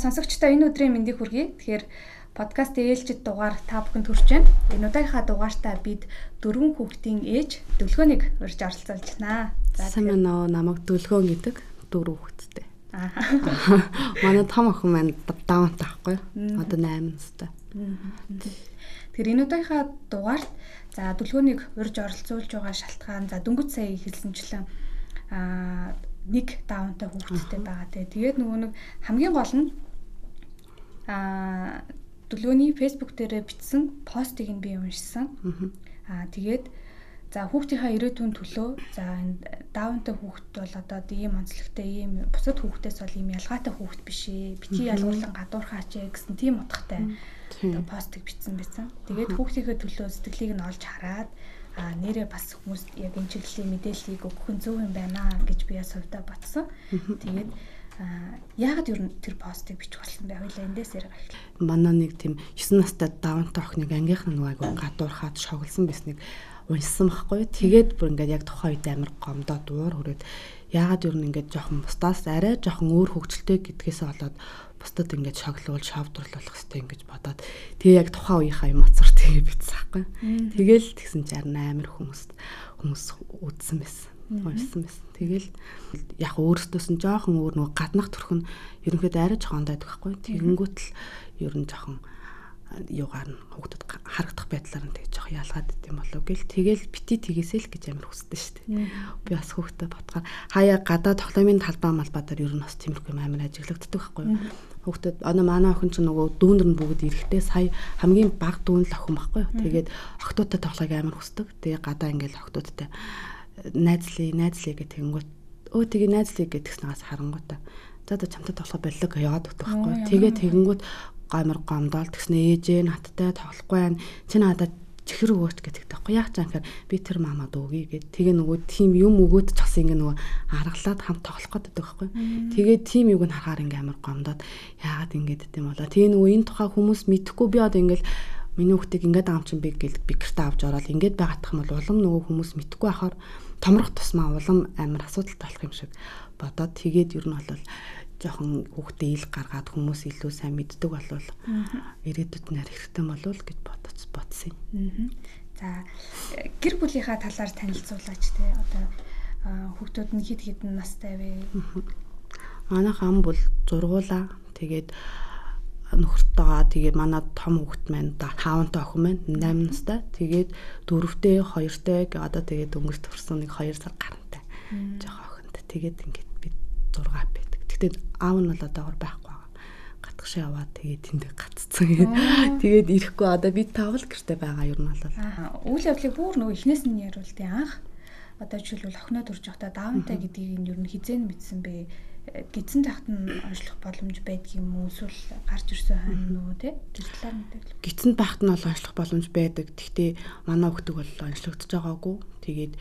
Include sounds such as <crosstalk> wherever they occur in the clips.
сонсогчдоо энэ өдрийн мэндийг хүргэе. Тэгэхээр подкаст ээлжид дугаар та бүхэнд хүрч байна. Энэ удаагийнхаа дугаартаа бид дөрвөн хүүхдийн ээж дөлгөөнийг урьж оролцуулж байна. За сайн нөө намайг дөлгөөн гэдэг дөрөв хүүхэдтэй. Аа. <laughs> Манай том охин маань даун таахгүй. Одоо 8 настай. Тэгэхээр энэ удаагийнхаа дугаарт за дөлгөөнийг урьж оролцуулж байгаа шалтгаан за дөнгөж сая хэлсэнчлэн аа нэг даунтай хүүхэдтэй байгаа. Тэгээд нөгөө нэг хамгийн гол нь аа дөлөөний фэйсбુક дээрээ бичсэн постыг нь би уншсан. Аа тэгээд за хүүхдийнхаа ирээдүйн төлөө за энэ даунтай хүүхэд бол одоо ийм онцлогтой ийм бусад хүүхдээс бол ийм ялгаатай хүүхэд биш ээ. Бити ялгуурлан гадуурхаач гэсэн тийм утгатай постыг бичсэн байсан. Тэгээд хүүхдийнхээ төлөө сэтгэлийг нь олж хараад а нэрээ бас хүмүүст яг энэ чиглэлийн мэдээллийг өгөх нь зөв юм байна гэж би яс хувьдаа батсан. Тэгээд яагаад ер нь тэр постыг бичих болсон бэ? Хоёлаа эндээс яриа эхлэв. Манай нэг тийм 9 настай даунтай охиныг ангийнхан нэг айгу гадуурхаад шоглсон байсныг уншсан байхгүй. Тэгээд бүр ингээд яг тухайн үед амар гомдоод уур хүрээд яагаад ер нь ингээд жоохон бусдаас арай жоохон өөр хөвгчлөлтэй гэдгээс болоод бусдад ингээд шоглуул шавдруулах хэрэгтэй ингэж бодоод тэгээ яг тухайн үеийнхаа эмоцор тэгээ битсэн байхгүй. Тэгэл тэгсэн чинь амар хүмүүс хүмүүс үдсэн байсан. Уншсан байсан. Тэгэл яг өөрөөсөөс нь жоохон өөр нөгөө гаднах төрх нь ерөнхийдөө арай жоохон дайдаг байхгүй. Тэгэнгүүт л ер нь жоохон юугаар нь хүүхдүүд харагдах байдлаар нь тэгж жоох ялгаад идэм болов гэл тэгэл бити тгээсэл гэж амар хүсдэн дээ. Би бас хүүхдээ ботгоор хаяа гадаа тоглоомын талбай малбаадаар ер нь бас тиймэрхүү амар ажиглагддаг байхгүй юу. Хүүхдүүд одоо манай охин ч нөгөө дүүндэр нь бүгд эрэхтэй сая хамгийн баг дүүн л охин байхгүй юу. Тэгээд охтуудтай тоглохыг амар хүсдэг. Тэгээ гадаа ингээл охтуудтай найзлий найзлий гэх тэгэнгүүт өө тэгээ найзлий гэдгснээс харангуйта. За одоо чамтай тоглох боллог яваад өгдөг байхгүй. Тэгээ тэгэнгүүт гомор гомдоол тэгснэ ээжээ надтай тоглохгүй байна. Чи надад чихэр өгөөч гэдэг таахгүй яах чам гэхээр би тэр мамад өгье гэд тэгээ нөгөө тим юм өгөөд ч бас ингээ нөгөө аргалаад хамт тоглох гэдэг байхгүй. Тэгээ тим юг нь харахаар ингээ амар гомдоод яагаад ингээд гэдэм болоо. Тэгээ нөгөө энэ тухай хүмүүс мэдхгүй би одоо ингээл миний хүүхдийг ингээд аам чин би гэл би гэртээ авч ороод ингээд байгаадах юм бол улам нөгөө хүмүүс мэдхгүй байхаар томрох тусмаа улам амар асуудалтай болох юм шиг бодоод тэгээд ер нь бол жоохон хүүхдээ ил гаргаад хүмүүс илүү сайн мэддэг болвол ирээдүйд нэр хэрэгтэй болов гэж бодож бодсон юм. За гэр бүлийнхаа талаар танилцуулаач те одоо хүүхдүүд нь хэд хэдэн настай вэ? Манайх ам бол зургуулаа. Тэгээд нөхөртөөгөө тэгээд манай том хүүхэд маань 5 та охин маань 8 настай. Тэгээд дөрөвтэй, хоёртой одоо тэгээд өнгөрт төрсөн нэг 2 сар гарантай. Жохоо охинтой. Тэгээд ингээд бид 6 бэ Гэтэ аав нь бол одоогор байхгүй байгаа. Гатгашаа яваад тэгээд тэнд гаццсан. Тэгээд ирэхгүй одоо би тавал гэрте байгаа юм бол. Аа үйл явдлыг бүр нөгөө эхнээс нь яруулдیں۔ Анх одоо жишээлбэл охиноо төрж явахдаа даавнтай гэдгийг нь ер нь хизэн мэдсэн бэ? Гидсэн тахт нь онцлох боломж байдаг юм уу? Эсвэл гарч ирсэн хань нөө тий тэр талаар мэдээлэл. Гидсэн тахт нь бол онцлох боломж байдаг. Гэхдээ манай хөлтөг бол онцлогдож байгаагүй. Тэгээд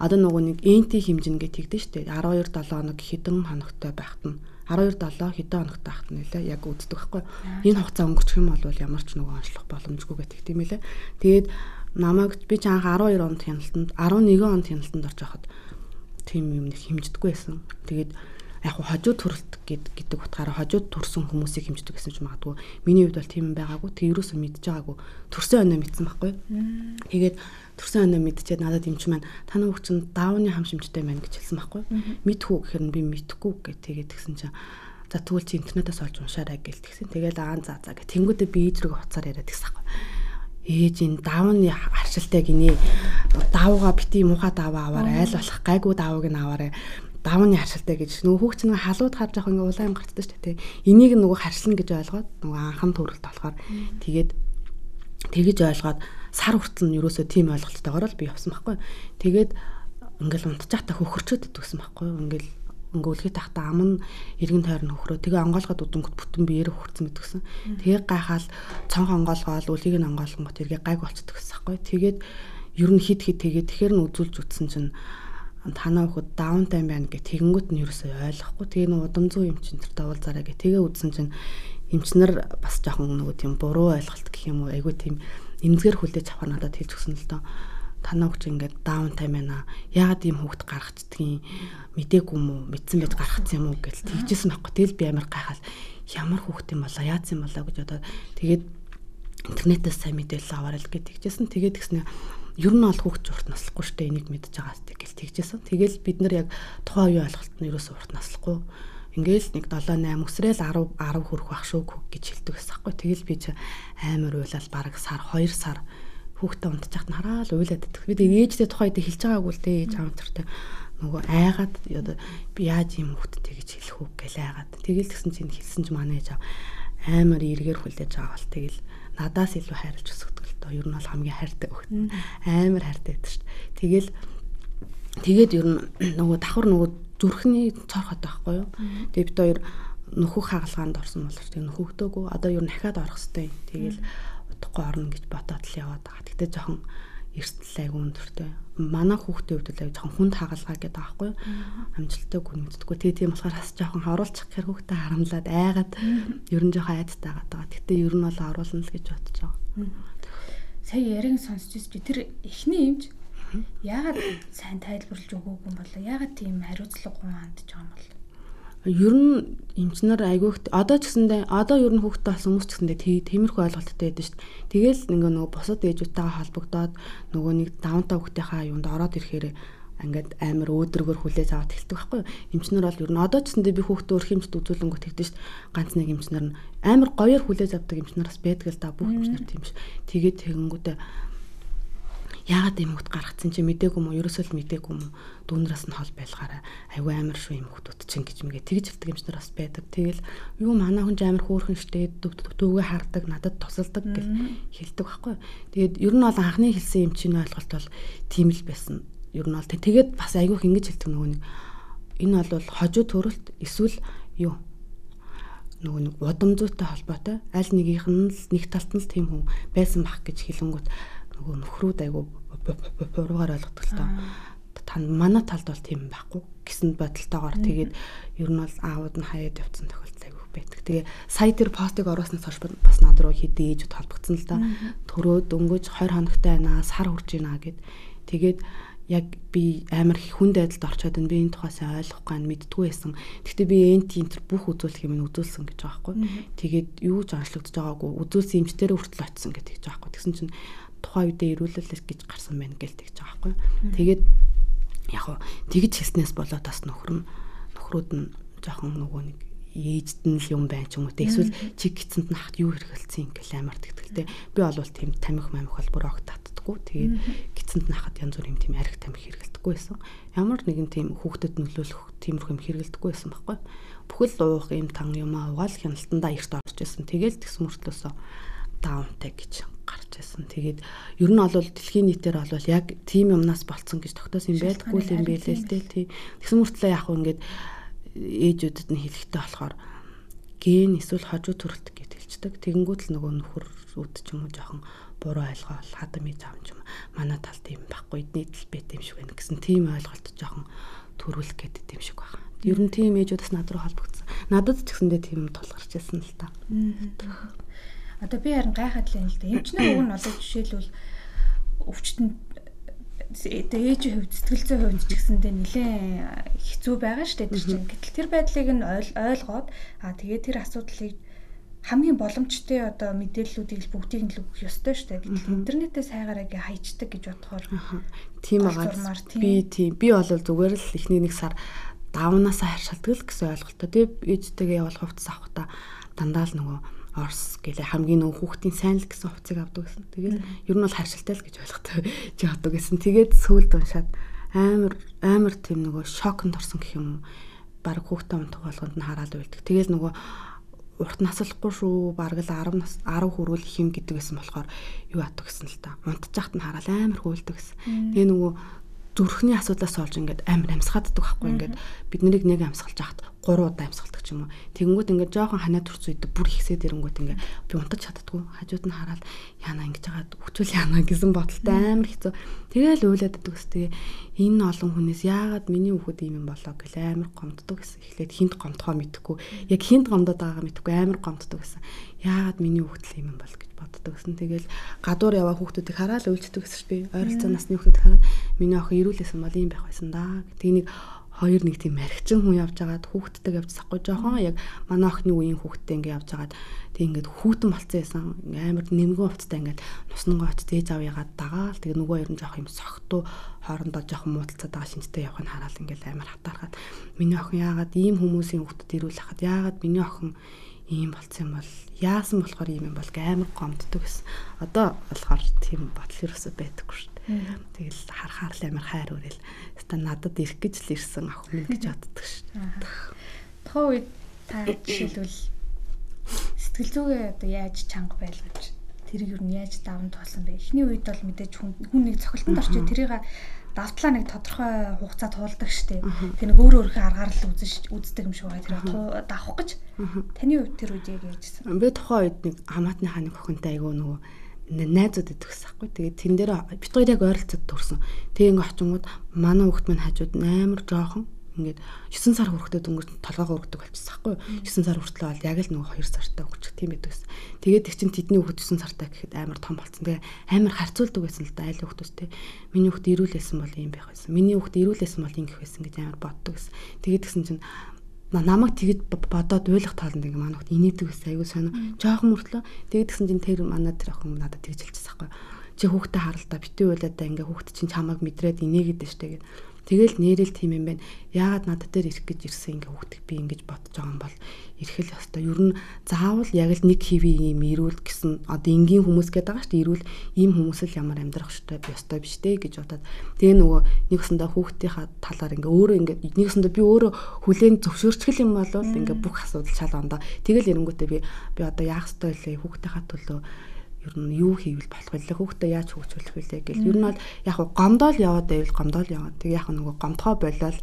одоо нөгөө нэг энти хэмжингээ тэгдэж штэ. 12 7 хоног хэдэн хоногтой байхад нь. 12 7 хэдэн хоногтой байхад нь нэлээ? Яг үздэг байхгүй. Энэ хугацаа өнгөрчих юм бол ямар ч нөгөө онцлох боломжгүй гэдэг тийм ээ тэгээд намайг би ч анх 12 онд хяналтанд 11 онд хяналтанд орж байхад тийм юм нэг хэмждэггүй байсан. Тэгээд яг хожуу төрөлт гэдэг утгаараа хожууд төрсэн хүмүүсийг хэмждэг гэсэн ч магадгүй. Миний хувьд бол тийм байгаагүй. Тэг юусоо мэдж байгаагүй. Төрсөн өнөө мэдсэн байхгүй? Тэгээд төрсөн өнөө мэдчихээд надад эмч маань таны хүүхд чинь даавны хам шимжтэй байна гэж хэлсэн байхгүй. Мэдхүү гэхээр би мэдхгүй гэж тэгээд тэгсэн чинь за тэгвэл чи интернетээс олж уншаарай гэж тэгсэн. Тэгэл аа за за гэх. Тэнгүүдээ би ээжрэг уцаар яриад тэгсэн байхгүй. Ээж энэ даавны харшилтай гинэ. Даавга бити муухай дааваа аваарай айл болох гайгүй даавыг нь аваарай давны харшилтай гэж нөгөө хүүхч нэг халууд харж байгаа ингээ улаан юм гарчдаг шүү дээ. Энийг нөгөө харшилна гэж ойлгоод нөгөө анхан төрөлт болохоор тэгээд тэгэж ойлгоод сар хүртэл нь ерөөсөө тийм ойлголттойгоор л би явсан байхгүй. Тэгээд ингээл унтчихата хөхөрчөөд идвсэн байхгүй. Ингээл ингээ үлгий тахта ам нь эргэн тойрон хөхрөө тэгээ онгоолгоод удангот бүтэн биеэр хөрцөн мэдгсэн. Тэгээ гайхаал цонх онгоолгоол үлгийг нь онгоолгонгот эргээ гайг болцдог гэсэн байхгүй. Тэгээд ер нь хит хит тэгээ тэгэхэр нь үзүүлж үтсэн чинь танаа хөхөд даунтайм байна гэх тэгэнгүүт нь ерөөсөө ойлгохгүй. Тэгээ нэг удам зүү юм чин тэр давуулзаараа гэх тэгээ үзсэн чинь эмчнэр бас жоохон нөгөө тийм буруу ойлголт гэх юм уу айгүй тийм эмзгэр хүлээж авах надад хэлж өгсөн л доо танаа хүч ингээд даун тайм байна. Яагаад ийм хүүхд гаргацдгийг мдээгүй юм уу? Мэдсэн байж гаргацсан юм уу гэж тэгжсэн байхгүй. Тэгэл би амар гайхал ямар хүүхд юм болоо яац юм болоо гэж одоо тэгээд интернетээс сайн мэдээлэл аваарай л гэж тэгжсэн. Тэгээд гэснээр ер нь бол хүүхд урт наслахгүй штэ энийг мэдж байгаас тэгэл тэгжсэн. Тэгэл бид нар яг тухайн үеийн ойлголт нь ерөөсөө урт наслахгүй. Ингээл нэг 7 8 өсрөөл 10 10 хүрэх байх шүү гэж хэлдэг гэсэн байхгүй. Тэгэл би чи амар уйлал баг сар 2 сар хүүхдээ унтчихад нь хараал уйлаад идэх. Би тэгээ ээжтэй тухайд хэлж байгаагүй л дээ ээж аамтартай нөгөө айгаад би яаж юм хүүхдтэй гэж хэлэх үү гэл айгаад. Тэгэл тэгсэн чинь хэлсэн ч манай ээж амар эргээр хүлээж байгаа бол тэгэл надаас илүү хайрлж өсгдөг л доо. Ер нь бол хамгийн хайртай хөхт. Амар хайртай байдаг шүү дээ. Тэгэл тэгээд ер нь нөгөө давхар нөгөө зүрхний цорхот байхгүй юу? Тэгээд бид хоёр нөхөх хагалгаанд орсон боловч тэг нөхөгдөөгүй одоо ер нь дахиад орох хэвтэй. Тэгэл удахгүй орно гэж бодоод л яваад байгаа. Гэтэ жоохон эрсдэл айгүй өндөртэй. Манай хүүхдийн хувьд л жоохон хүнд хагалгаа гэдэг юу? Амжилттай гүнэмддэггүй. Тэгээ тийм болохоор бас жоохон оруулчих гэхээр хүүхдээ харамлаад айгаад ер нь жоохон айдтай байгаа. Гэтэ ер нь бол оруулна л гэж бодож байгаа. Сая яриг сонсч чи тэр эхний юмж яагаад сайн тайлбарлаж өгөөгүй юм бол яагаад тийм хариуцлага гоо хандж байгаа юм бол ер нь эмчнэр айгүйх одоо ч гэсэндээ одоо ер нь хүүхдтэй болсон хүмүүс ч гэсэндээ тиймэрхүү ойлголттой байдаг шүү дээ. Тэгэл ингээ нөгөө бусад ээжүүдтэйгээ холбогдоод нөгөө нэг даунтаа хүүхдийнхаа юунд ороод ирэхээр ингээд амар өөдрөгөр хүлээж аваад эхэлдэг байхгүй юу. Эмчнэр бол ер нь одоо ч гэсэндээ би хүүхдээ өрх хэмжт үзүүлэнгүүт тэгдэж дээ. Ганц нэг эмчнэр нь амар гоёор хүлээж авдаг эмчнараас байдаг л да бүх эмчнэр тийм ш. Тэгээд тэгэнгүүтээ яагаад юм хөлт гаргацсан чи мдээгүй юм уу? Ерөөсөө л мдээгүй юм уу? Дүүнраас нь хол байлгаараа. Айгүй амар шүү юм хөлтүүд чинь гэж мэгээ. Тэгж хэлдэг чинь бас байдаг. Тэгэл юу манай хүн амар хөөрхөн штэ дүүгээ хардаг надад тусалдаг гэл хэлдэг байхгүй тэгээд ер нь бол анхны хэлсэн юм чинь ойлголт бол тийм л байсан ер нь бол тэгээд бас айгүйх ингэж хэлдэг нөгөө нэг энэ бол хожуу төрөлт эсвэл юу нөгөө нэг удам зүйтэй холбоотой аль нэгийнх нь нэг талт нь тийм хүн байсан бах гэж хэлэнгүүт нөгөө нөхрүүд айгу буруугаар ойлгодог л тоо. Тань манай талд бол тийм байхгүй гэсэн бодолтойгоор тэгээд ер нь бол аауд нь хаяад явцсан тохиолдол айгу байдаг. Тэгээ сая тэр постыг оруулснаас хойш бас над руу хэдий ээжүүд холбогдсон л да. Төрөө дөнгөж 20 хоногтой байна сар хүрж байна гэд. Тэгээд яг би амар хүнд байдалд орчоод байна. Би энэ тухаас ойлгохгүй нь мэддгүй байсан. Гэхдээ би энти энтер бүх үзүүлэх юм үзүүлсэн гэж байгаа байхгүй. Тэгээд юу ч онцлогдож байгаагүй. Үзүүлсэн эмчтэрээ хүртэл очсон гэдэг гэж байгаа байхгүй. Тэгсэн чинь тухайн үедээ ирүүлэлээс гэж гарсан байна гээл тэгж байгаа байхгүй. Тэгээд яг хоо тэгж хэлснээс болоод бас нөхөр нь нөхрүүд нь жоохон нөгөө нэг ээжд нь л юм байна ч юм уу те. Эсвэл чиг гисэнд нь хат юу хэрэгэлсэн ингээл амар тэгтгэлтэй би бол тийм тамих мамих бол бүр огт татдаггүй. Тэгээд гисэнд нь хат янз бүр юм тийм арх тамих хэрэгэлдэггүй байсан. Ямар нэгэн тийм хүүхдэд нөлөөлөх тиймэрхүү юм хэрэгэлдэггүй байсан байхгүй. Бүхэл уух юм тан юм аа угаал хяналтандаа эрт орж исэн. Тэгэл тэгс мөртлөөсөө даунтай гэж гарч байсан. Тэгээд ер нь бол дэлхийн нийтээр бол яг тийм юмнаас болцсон гэж тогтоосон юм байдаггүй юм байлээ л. Тий. Тэгсэн мөртлөө яг ингээд ээжүүдэд нь хэлэхтэй болохоор ген эсвэл хожуу төрөлт гэж хэлцдэг. Тэгэнгүүт л нөгөө нөхөрүүд ч юм уу жоохон буруу ойлгоол хадам ий заам ч юм манай талд юм байхгүй нийтлэл бэт юм шиг байна гэсэн тийм ойлголт жоохон төрүүлэх гэдэг юм шиг байна. Ер нь тийм ээжүүдээс над руу холбогдсон. Надад ч гэсэндээ тийм тулгарч байсан л та. Одоо би харин гайхаад л юм л да. Эмчнэр уг нь одоо жишээлбэл өвчтөнд тэгээ ээжийн хувьд сэтгэл зүйн хувьд ч гэсэндээ нэлээд хэцүү байгаа шүү дээ тэр чинь. Гэтэл тэр байдлыг нь ойлгоод аа тэгээ тэр асуудлыг хамгийн боломжтой одоо мэдээллүүдийг л бүгдийг нь л өгөх ёстой шүү дээ. Гэтэл интернетээс хайгаараа гээ хайчдаг гэж бодохоор тийм байгаа. Би тийм би бол зүгээр л эхний нэг сар давнаасаа харшилдаг л гэсэн ойлголттой. Тэгээ ээжтэйгээ явал хувцас авахта дандаа л нөгөө Орс гэлээ хамгийн нөх хүүхдийн сайн л гэсэн хувцыг авдаг гэсэн. Тэгээд ер нь бол харшилтай л гэж ойлгохтой чи <laughs> авдаг гэсэн. Тэгээд сөүлд уншаад амар амар тийм нөгөө шокнд орсон гэх юм. Бараг хүүхдээ унтах болгонд нь хараад байлдаг. Тэгээд нөгөө урт наслахгүй шүү. Бараг л 10 нас 10 хүрүүл их юм гэдэг байсан болохоор юу атдаг гэсэн л та. Унтчих хат нь хараал амар хөөлдөг гэсэн. Тэгээ нөгөө зүрхний асуудлаас олж ингээд амар амьсгааддаг байхгүй ингээд бид нарыг нэг амьсгалж яхад 3 удаа амьсгалдаг ч юм уу. Тэгэнгүүт ингээд жоохон ханаа төрсөн үед бүр ихсээд ирэнгүүт ингээд би унтаж чаддгүй. Хажууд нь хараад яана ингэж хагаад хөвчүүл яана гэсэн бодолтой амар хэцүү. Тэгээл уйлаад байдаг ус тэгээ энэ олон хүнээс яагаад миний хүүхэд ийм юм болоо гэл амар гомддог гэсэн. Эхлээд хинт гомдохоо мэдхгүй. Яг хинт гомдоод байгаагаа мэдхгүй амар гомддог гэсэн. Яагаад миний хүүхэд ийм юм бол гэж боддог гэсэн. Тэгээл гадуур яваа хүүхдүүдийг хараад уйлцдаг гэсэн би ойролцоо насны хүүхдүүд хараад миний охин ирүүлсэн бол ийм байх байсан да. Тэг нэг хоёр нэг тийм мархичин хүн явж байгаад хүүхдтэй явж сахгүй жоохон яг манай охины үеийн хүүхдтэй ингээ явж байгаад тэг ингээд хүүтэн болцсон байсан амар нэмгэн хувцтай ингээд нуснангоо оч дээж ав ягаад дагаал тэг нөгөө хоёр нь жоох юм согтуу хоорондоо жоохон муудалцаад байгаа шинжтэй явах нь хараад ингээд амар хатаархаад миний охин яагаад ийм хүмүүсийн хүүхдэд ирүүл хахад яагаад миний охин ийм болцсон юм бол яасан болохоор ийм юм бол амар гомддог гэсэн. Одоо болохоор тийм бодол ерөөсөй байдаггүй шүү дээ. Тэгэл харахаар л амар хайр өрөөл. Хэвээ надад ирэх гэж л ирсэн ах минь гэж боддог шүү дээ. Тухайн үед та жишээлбэл сэтгэл зүгээ одоо яаж чанга байлгаж тэрийг юу яаж даван туулсан бэ? Эхний үед бол мэдээж хүн нэг цохилтонд орчиж тэрийг давтлаа нэг тодорхой хугацаа туулдаг штеп. Тэр нэг өөр өөрхөө аргаар л үзэж үздэг юм шиг байгаа. Тэр давах гэж. Таны хувьд тэр үед яг яажсэн? Би тухайн үед нэг хамаатны ханыг охинтой айгүй нөгөө найзууд идэх гэсэхгүй. Тэгээд тэн дээр бит хоёр яг ойролцоод төрсөн. Тэгээ ингээ очингууд манай хүүхд маань хажууд амар жоохон ингээд 9 сар хүрэхдээ дөнгөж толгоогоо өргөдөг болчихсон байхгүй юу 9 сар хүртэл бол яг л нөгөө 2 сартай хурчих тийм байдаг гэсэн. Тэгээд их чинь тэдний хүүхэд 9 сартай гэхэд амар том болцсон. Тэгээ амар харьцуулдаг байсан л да айл хүүхдүүстэй. Миний хүүхэд ирүүлсэн бол ийм байх байсан. Миний хүүхэд ирүүлсэн бол ингэх байсан гэж амар боддог гэсэн. Тэгээд гисэн чинь намайг тэгж бодоод ойлгох тоолонд ингээ манайх инээдэг гэсэн аягүй сонио. Жохон мөртлөө тэгээд гисэн чинь тэр манай тэр охин надад тэгж хэлчихсэн байхгүй. Чи хүүхдээ харалтаа битүү да ингээ хүүхэд чинь чамайг мэдрээд инээгээд штэ гэдэг Тэгэл нэрэл тийм юм байна. Яагаад надад дээр ирэх гэж ирсэн ингээ хүүхдийг би ингэж бодож байгаа юм бол ирэх л ёстой. Ер нь заавал яг л нэг хэвийн юм ирүүл гэсэн одоо энгийн хүмүүс гэдэг байгаа шүү дээ. Ирүүл ийм хүмүүс л ямар амьдрах ёстой би ёстой биш дээ гэж бодоод тэгээ нөгөө нэгсэндээ хүүхдийнхаа талаар ингээ өөрөө ингээ нэгсэндээ би өөрөө хүлээн зөвшөөрчих юм бол ингээ бүх асуудал шал ондоо. Тэгэл эрэнгүүтээ би би одоо яах ёстой вэ? Хүүхдийнхаа төлөө ер нь юу хийвэл болох вэ? Хүүхдээ яаж хөгжүүлэх вэ гэл. Ер нь бол яг гомдоол яваад байвал гомдоол яваад. Тэг яг нөгөө гомдхоо болол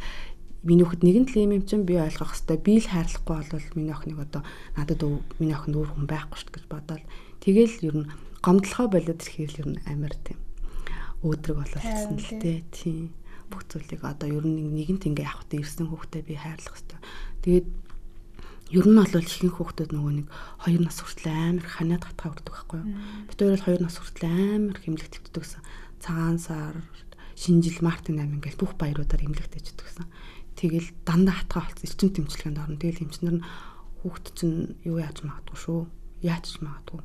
миний өхөд нэгэн л юм юм чинь би ойлгох хэвээр би л хайрлахгүй бол миний охиныг одоо надад миний охин өөр хүн байхгүй шүү гэж бодоод тэгэл ер нь гомдлохоо болоод ирэхээр ер нь амар тийм өөдрөг бололцсон л тээ тийм бүх зүйлийг одоо ер нь нэгэнт ингээ явах та ирсэн хүүхдээ би хайрлах хэвээр тэгээд Ер нь бол ихэнх хүүхдүүд нөгөө нэг 2 нас хүртэл амар ханиад гатгаа үрдэг байхгүй юу. Бид хоёр бол 2 нас хүртэл амар хэмлэг твтдэг гэсэн. Цагаан сар, шинжил, мартин 8 ингээл бүх баяруудаар хэмлэг твтдэг гэсэн. Тэгэл дандаа хатгаа болцсон эрчим тэмцлэгэнд орно. Тэгэл эмчнэр нь хүүхд чинь юу яаж магадгүй шүү. Яаж ч магадгүй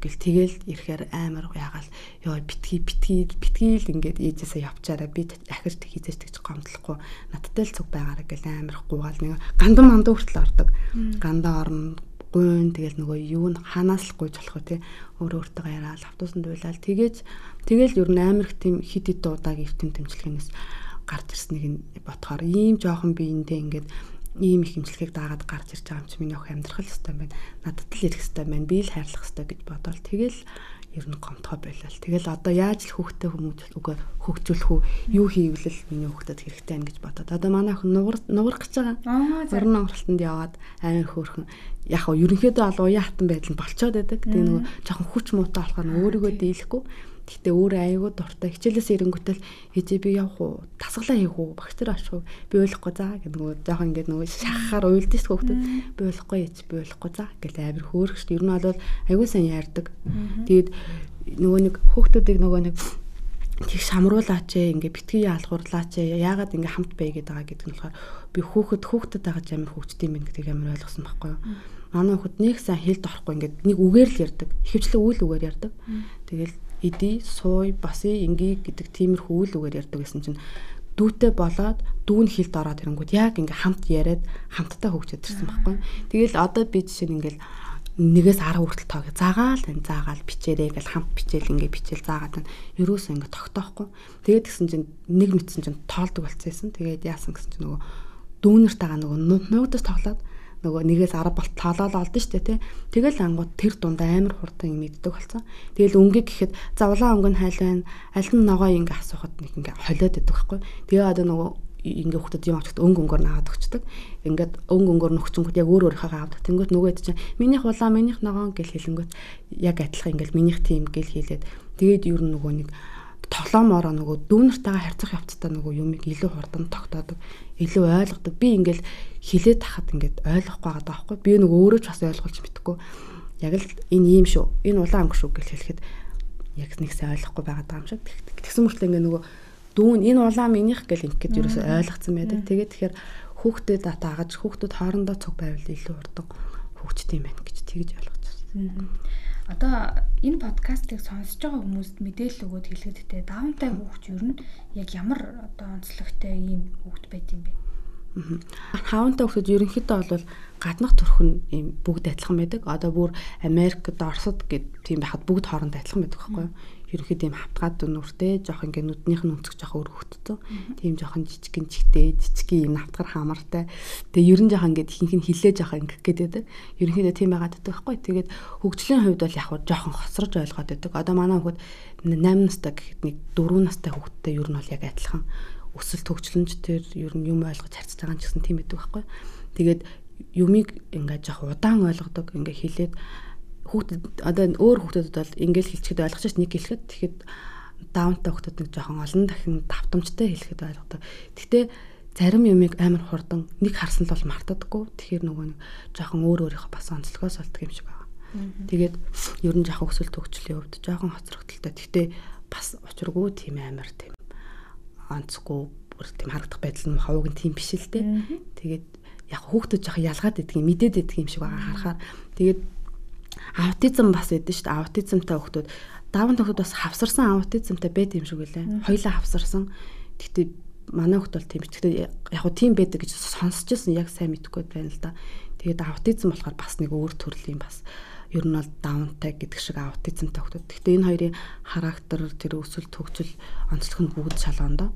гэл тэгэл ирэхээр амар ягаал ёо битгий битгий битгий л ингээд ээжээсээ явчаараа би ахиж хийжээч тэгж гомдлохгүй. Надтай л цуг байгаараа гэл амар гуугаал нэг гандан мандаа хүртэл ордог. Гандаа орно гуйн тэгэл нөгөө юу н ханаас л гуйж болох тий өөр өөртөө яриад автобусанд байлаа тэгээж тэгэл ер нь амар их тийм хит хит удааг эртэм тэмцлэгнээс гарч ирснийг нь бодохоор. Ийм жоохон биендээ ингээд ийм их хэмжлэгийг даагаад гарч ирж байгаа юм чи миний охин амьдрах л хэвээр байна. Надад л ирэх хэвээр байна. Би л хайрлах хэвээр гэж бодоод тэгэл ер нь гомтгой байлаа. Тэгэл одоо яаж л хүүхдээ хүмүүж үгүй хөгжүүлэх үү? Юу хийвэл миний хүүхдэд хэрэгтэй байна гэж бодоод. Одоо манай охин нугар нугарах гэж байгаа. Уран нугралтанд яваад амар хөөрхөн яг хоо ерөнхийдөө алуу яатан байдал нь болцоод байдаг. Тэгээ нөгөө жоохон хүч муутай болохоор өөрийгөө дийлэхгүй Гэхдээ өөрөө аягүй дуртай. Хичээлээс ирэнгүүтэл ээжээ би явах уу? Тасглаа хийх үү? Багш нар очих уу? Би ойлгохгүй заа гэдэг нөгөө жоох ингээд нөгөө шахахаар уйлдэж хөөхдөд би ойлгохгүй ээж би ойлгохгүй заа гэж амар хөөрхөж. Ер нь бол аягүй сайн яардаг. Тэгээд нөгөө нэг хөөхтүүдийг нөгөө нэг тэг шамруулаач ээ ингээ битгий яалгуурлаач ээ яагаад ингээ хамт бай гэдэг байгаа гэдэг нь болохоор би хүүхэд хүүхдэд байгаа ч амар хөвчтэй юм гэдгийг амар ойлгосон байхгүй юу манай хүүхэд нэг сайн хэлд орохгүй ингээ нэг үгээр л ярьдаг ихэвчлэн үйл үгээр ярьдаг тэгэл эдий, сууй, баси, инги гэдэг тиймэрхүү үйл үгээр ярьдаг гэсэн чинь дүүтэй болоод дүүн хилд ороод ирэнгүүт яг ингээ хамт яриад хамтдаа хөгжөөд ирсэн байхгүй. Тэгэл одоо би жишээ нь ингээл нэгээс 10 хүртэл тоог заагаал энэ заагаал бичээрэй гэл хамт бичээл ингээ бичээл заагаад байна. Ерөөсөө ингээ тогтоохгүй. Тэгээд гисэн чинь нэг мэдсэн чинь тоолдог болцсон. Тэгээд яасан гэсэн чинь нөгөө дүүнэртэйгээ нөгөө нуугдас тоглоод нөгөө нэгээс 10 болт тоолоод олдсон шүү дээ тий. Тэгэл ангууд тэр дундаа амар хурдан юм мэддэг болсон. Тэгэл өнгө гэхэд за улаан өнгө нь хайл байна. Аль нь ногоо ингэ асуухад нэг ингэ холиод идэх байхгүй. Тэгээ одоо нөгөө ингээ хөхтөд юм очт өнгө өнгөөр наагаад өгчдөг. Ингээд өнгө өнгөөр нөхчөнгөт яг өөр өөрийнхөө авдаг. Тэнгөт нөгөө хэд чинь минийх улаан минийх ногоон гэл хэлэнгөт яг адилхан ингээл минийх тим гэл хэлээд тэгээд ер нь нөгөө нэг тоглоомороо нөгөө дүүнэртэйгээ харьцах явцдаа нөгөө юмыг илүү хурдан тогтоодог, илүү ойлгодог. Би ингээл хилээд тахад ингээд ойлгохгүй байгаа даахгүй. Би нөгөө өөрөө ч бас ойлгуулж мэдэхгүй. Яг л энэ ийм шүү. Энэ улаан өнгө шүү гэж хэлэхэд яг нэг сайн ойлгохгүй байгаа юм шиг. Тэгсэн мөртлөө ингээ нөгөө дүүн энэ улаан минийх гэл ингээд ерөөсөй ойлгоцсон байдаг. Тэгээд тэгэхээр хүүхдэд атаагаж хүүхдүүд хоорондоо цуг байвал илүү урдан хөгждөг юм байна гэж тэгж ойлгож байна. Одоо энэ подкастыг сонсож байгаа хүмүүст мэдээлэл өгөөд хэлэхдээ даунтай хүүхд ер нь яг ямар одоо онцлогтой ийм хүүхд байд юм бэ? Хаунтай хүүхдүүд ерөнхийдөө бол гаднах төрх нь ийм бүгд адилхан байдаг. Одоо бүр Америкт, Оросд гэд тийм байхад бүгд хоорондоо адилхан байдаг байхгүй юу? Ерөнхийдөө юм хавтгаад дүнүртэй жоох ингээ нүднийх нь өнцөг жоох хөвтцөө. Тийм жоохон жижигэн чигтэй, жижигэн юм хавтгар хамартай. Тэгээ ер нь жоох ингээ ихэнх нь хилээ жоох ингээ байдаг. Ерөнхийдөө тийм байгаад байдаг байхгүй. Тэгээд хөгжлийн хувьд бол яг хуу жоохон хоцрож ойлгоод байдаг. Одоо манай хүүхэд 8 настай гэхэд нэг 4 настай хүүхэдтэй ер нь бол яг адилхан өсөлт хөгжлөнч төр ер нь юм ойлгож харьцаж байгаа юм гэсэн тийм байдаг байхгүй. Тэгээд юмыг ингээ жоох удаан ойлгодог ингээ хилээд хүүхдэд одоо өөр хүүхдүүдэд бол ингээл хэлчихэд ойлгож ш нэг хэлэхэд тэгэхэд даунтай хүүхдүүд нэг жоохон олон дахин давтамжтай хэлэхэд ойлгодог. Гэхдээ зарим юмыг амар хурдан нэг харсан л бол мартадаггүй. Тэгэхээр нөгөө нэг жоохон өөр өөрийнхөө бас онцлогоос олдог юм шиг байна. Тэгээд ер нь жоохон өсөлт хөгжлийн хувьд жоохон хоцрогдолтой. Гэхдээ бас учиргүй тийм амар тийм онцгүй бүр тийм харагдах байдал нь хавууг нь тийм биш л дээ. Тэгээд яг хүүхдүүд жоохон ялгаад идэг юм мэдээд идэг юм шиг байгаа харахаар. Тэгээд аутизм бас байдаг шүү дээ. Аутизмтай хүмүүс даавн хүмүүс бас хавсарсан аутизмтай байд юм шиг үлээ. Хоёлаа хавсарсан. Гэхдээ манай хүмүүс бол тийм. Гэхдээ яг хуу тийм байдаг гэж сонсч ирсэн яг сайн мэдэхгүй байна л да. Тэгээд аутизм болохоор бас нэг өөр төрлийн бас ер нь бол даунтай гэдэг шиг аутизмтай хүмүүс. Гэхдээ энэ хоёрын характер тэр өсөлт хөгжил онцлог нь бүгд шалгондоо.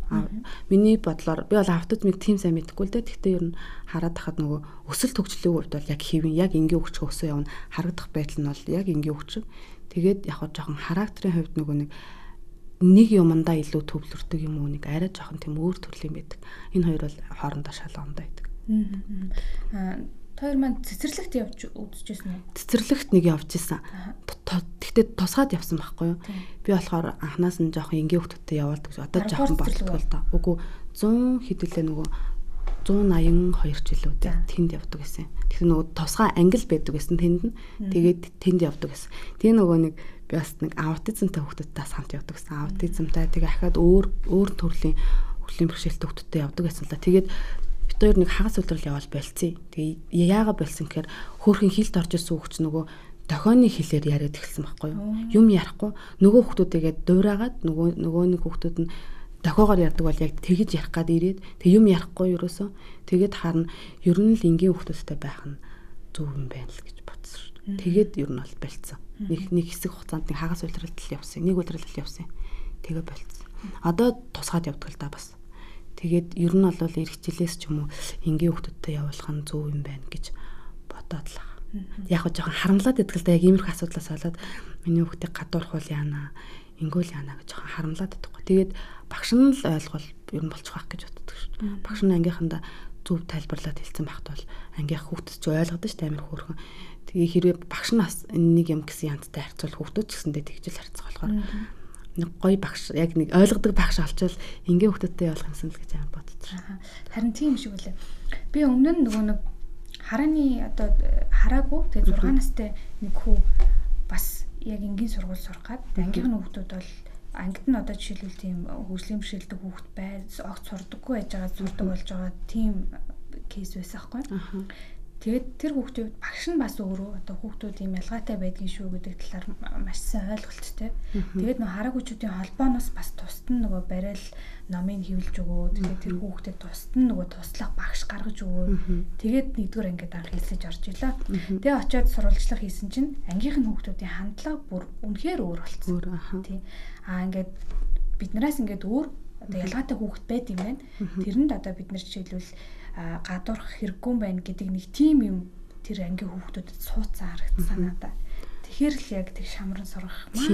Миний бодлоор би бол аутизмыг тийм сайн мэдэхгүй л дээ. Гэхдээ ер нь хараад тахад нөгөө өсөлт хөгжлийн хувьд бол яг хэвэн яг ингийн хөгжих өсөө явна. Харагдах байдал нь бол яг ингийн хөгжих. Тэгээд яг хоо жоохон характерын хувьд нөгөө нэг нэг юмдаа илүү төвлөрдөг юм уу нэг арай жоохон тийм өөр төрлийн байдаг. Энэ хоёр бол хоорондоо шалгондоо байдаг. Аа Хоёр маань цэцэрлэгт явж үзчихсэн үү? Цэцэрлэгт нэг явж исэн. Тэгтээ тусгаад явсан байхгүй юу? Би болохоор анханаас нь жоохон энгийн хүмүүстэй явуулдаг. Одоо жоохон болтгоо л да. Үгүй 100 хэдүүлээ нөгөө 182 жилүүдээ тэнд явдаг гэсэн. Тэгэхээр нөгөө тусгай англи байдаг гэсэн тэнд нь. Тэгээд тэнд явдаг гэсэн. Тэгээ нөгөө нэг би бас нэг аутизмтай хүмүүстэй хамт явдаг гэсэн. Аутизмтай тэгээ ахаад өөр өөр төрлийн хөгжлийн бэрхшээлтэй хүмүүстэй явдаг гэсэн л да. Тэгээд бит хоёр нэг хагас өдрөл явал болцсон. Тэгээ яагаад болсон гэхээр хөөхөн хилд орж ирсэн хүүхч нөгөө дохооны хэлээр яриад эхэлсэн байхгүй юу? Юм ярихгүй нөгөө хүүхдүүдээгээ дуурайгаад нөгөө нөгөө нэг хүүхдүүд нь дохоогоор ярьдаг бол яг тэгж ярих гад ирээд тэг юм ярихгүй юусоо тэгээд харна ер нь л энгийн хүүхдүүдтэй байх нь зөв юм байна л гэж бодсон шүү. Тэгээд ер нь бол болцсон. Нэг нэг хэсэг хугацаанд нэг хагас үйлрэлт явсан. Нэг үйлрэлт явсан. Тэгээ болцсон. Одоо тусгаад явдаг л да бас. Тэгээд ер нь бол эрх жилээс ч юм уу энгийн хүмүүстэй явуулах нь зөв юм байна гэж бодоод л байгаа. Яг хөө жоохон харамлаад идэх л да яг иймэрхүү асуудлаас болоод миний хүүхдийг гадуурх бол яана ингүүл яана гэж жоохон харамлаад идэх. Тэгээд багш нь л ойлгол ер нь болчих واخ гэж боддог шүү дээ. Багш нь ангийнхандаа зөв тайлбарлаад хэлсэн байхад бол ангийнх хүүхдэд ч ойлгодог шүү дээ амир хөөрхөн. Тэгээ хэрвээ багш нь бас энэ нэг юм гэсэн янзтай харьцуул хүүхдүүд ч гэсэндээ тэгжэл харьцах болохоор нэг гоё багш яг нэг ойлгодог багш олчвал ингийн хүмүүстэй явуулах юмсан л гэж аа бодчих. Харин тийм шиг үлээ. Би өмнө нь нөгөө нэг харааны одоо хараагүй тэгээ 6 настай нэг хүү бас яг энгийн сургууль сурах гад ангийнхны хүүхдүүд бол ангид нь одоо жишээлбэл тийм хөгжлийн бэрхшээлтэй хүүхд бай огт сурдаггүй байж байгаа зурдаг болж байгаа тийм кейс байсан хгүй. Тэгээд тэр хүүхдүүд багш нь бас өөрөө одоо хүүхдүүд ийм ялгаатай байдгийн шүү гэдэг талаар маш сайн ойлголттой. Тэгээд нөө хараагүйчүүдийн холбооноос бас тусад нь нөгөө барайл номыг хөвлөж өгөө. Тэгээд тэр хүүхдэд тусад нь нөгөө туслах багш гаргаж өгөө. Тэгээд нэгдүгээр ангид анх хэлсэж орж илаа. Тэгээд очиод сурвалжлах хийсэн чинь ангийнх нь хүүхдүүдийн хандлага бүр үнэхээр өөр болцсон. Тийм. Аа ингээд биднээс ингээд өөр одоо ялгаатай хүүхд байд юм байна. Тэрэнд одоо бид нар жишээлбэл гадуурх хэрэггүй байна гэдэг нэг тийм юм тэр ангийн хүүхдүүдэд суудсан харагдсан надад. Тэгэхээр л яг тэр шамран сурах маш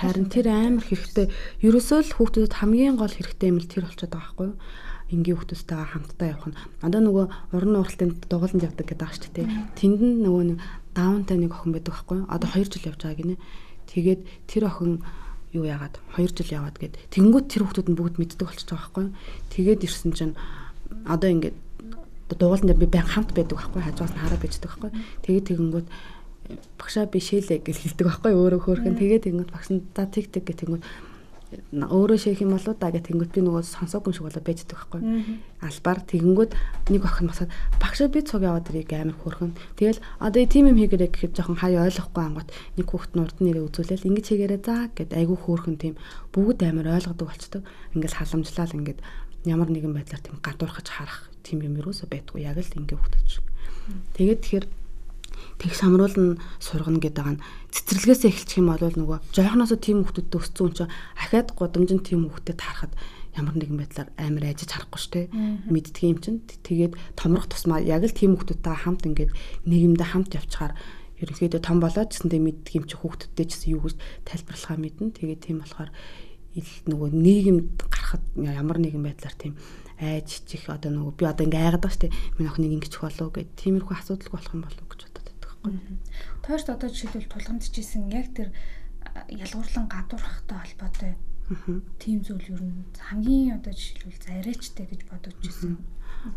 харин тэр амар хэрэгтэй. Ерөөсөө л хүүхдүүдэд хамгийн гол хэрэгтэй юм л тэр болчиход байгаа байхгүй юу? энгийн хүмүүстэйгээ хамтдаа явах нь. Одоо нөгөө уран уралтын дугууланд явдаг гэдэг ааш тий. Тэнд нь нөгөө нэг даунтай нэг охин байдаг байхгүй юу? Одоо 2 жил явж байгаа гинэ. Тэгээд тэр охин юу яагаад 2 жил яваад гээд тэгэнгүүт тэр хүмүүс нь бүгд мэддэг болчихж байгаа байхгүй юу? Тэгээд ирсэн чинь одоо ингээд дугуулн дээр би баян хамт байдаг байхгүй хажуугаас нь хараа бичдэг байхгүй тэгээд тэгэнгүүт багшаа би шээлээ гэж хэлдэг байхгүй өөрөө хөөрхөн тэгээд тэгэнгүүт багш нь за тэг тэг гэх тэгэнгүүт өөрөө шийх юм болоо да гэх тэнгууд би нөгөө сонсоогүй шиг болоо байждаг байхгүй. Албаар тэгэнгүүт нэг охин басаад багш би цуг яваад ирийг амар хөөрхөн. Тэгэл одоо тийм юм хийгэрэй гэхэд жоохон хай ойлгохгүй ангууд нэг хүүхэд нь урд нэрээ үзүүлээл ингэж хийгэрэй за гэд айгүй хөөрхөн тийм бүгд амар ойлгодог болчдөг. Ингээл халамжлал ингээд ямар нэгэн байдлаар тийм гадуурхаж харах тийм юм юусоо байдгүй яг л ингээ хөгтөж. Тэгээд тэгэхээр тэг самруулна сургана гэдэг нь цэцэрлэгээс эхэлчих юм бол нөгөө жоохноосоо тийм хүмүүстэй өссөн чинь ахаад годомжин тийм хүмүүстэй таарахад ямар нэгэн байдлаар амар ажиж харахгүй шүү дээ. Мэддэг юм чинь. Тэгээд томрох тусмаа яг л тийм хүмүүстэй хамт ингээд нийгэмдээ хамт явчихаар ерөнхийдөө том болоод гэсэндээ мэддэг юм чи ч гэсэн юу гэж тайлбарлахаа мэднэ. Тэгээд тийм болохоор ил нөгөө нийгэмд гарахад ямар нэгэн байдлаар тийм айж чих одоо нөгөө би одоо ингээ айгаад байгаа шүү дээ. Миний охиныг ингэчих болов гэд тиймэрхүү асуудалгүй болох юм болов гэж бодоод байдаг байхгүй. Тойрт одоо жишээлбэл тулгамдчихсэн яг тэр ялгуурлан гадуурхахтай холбоотой тийм зүйл ер нь хамгийн одоо жишээлбэл зарайчтай гэж бодож ирсэн.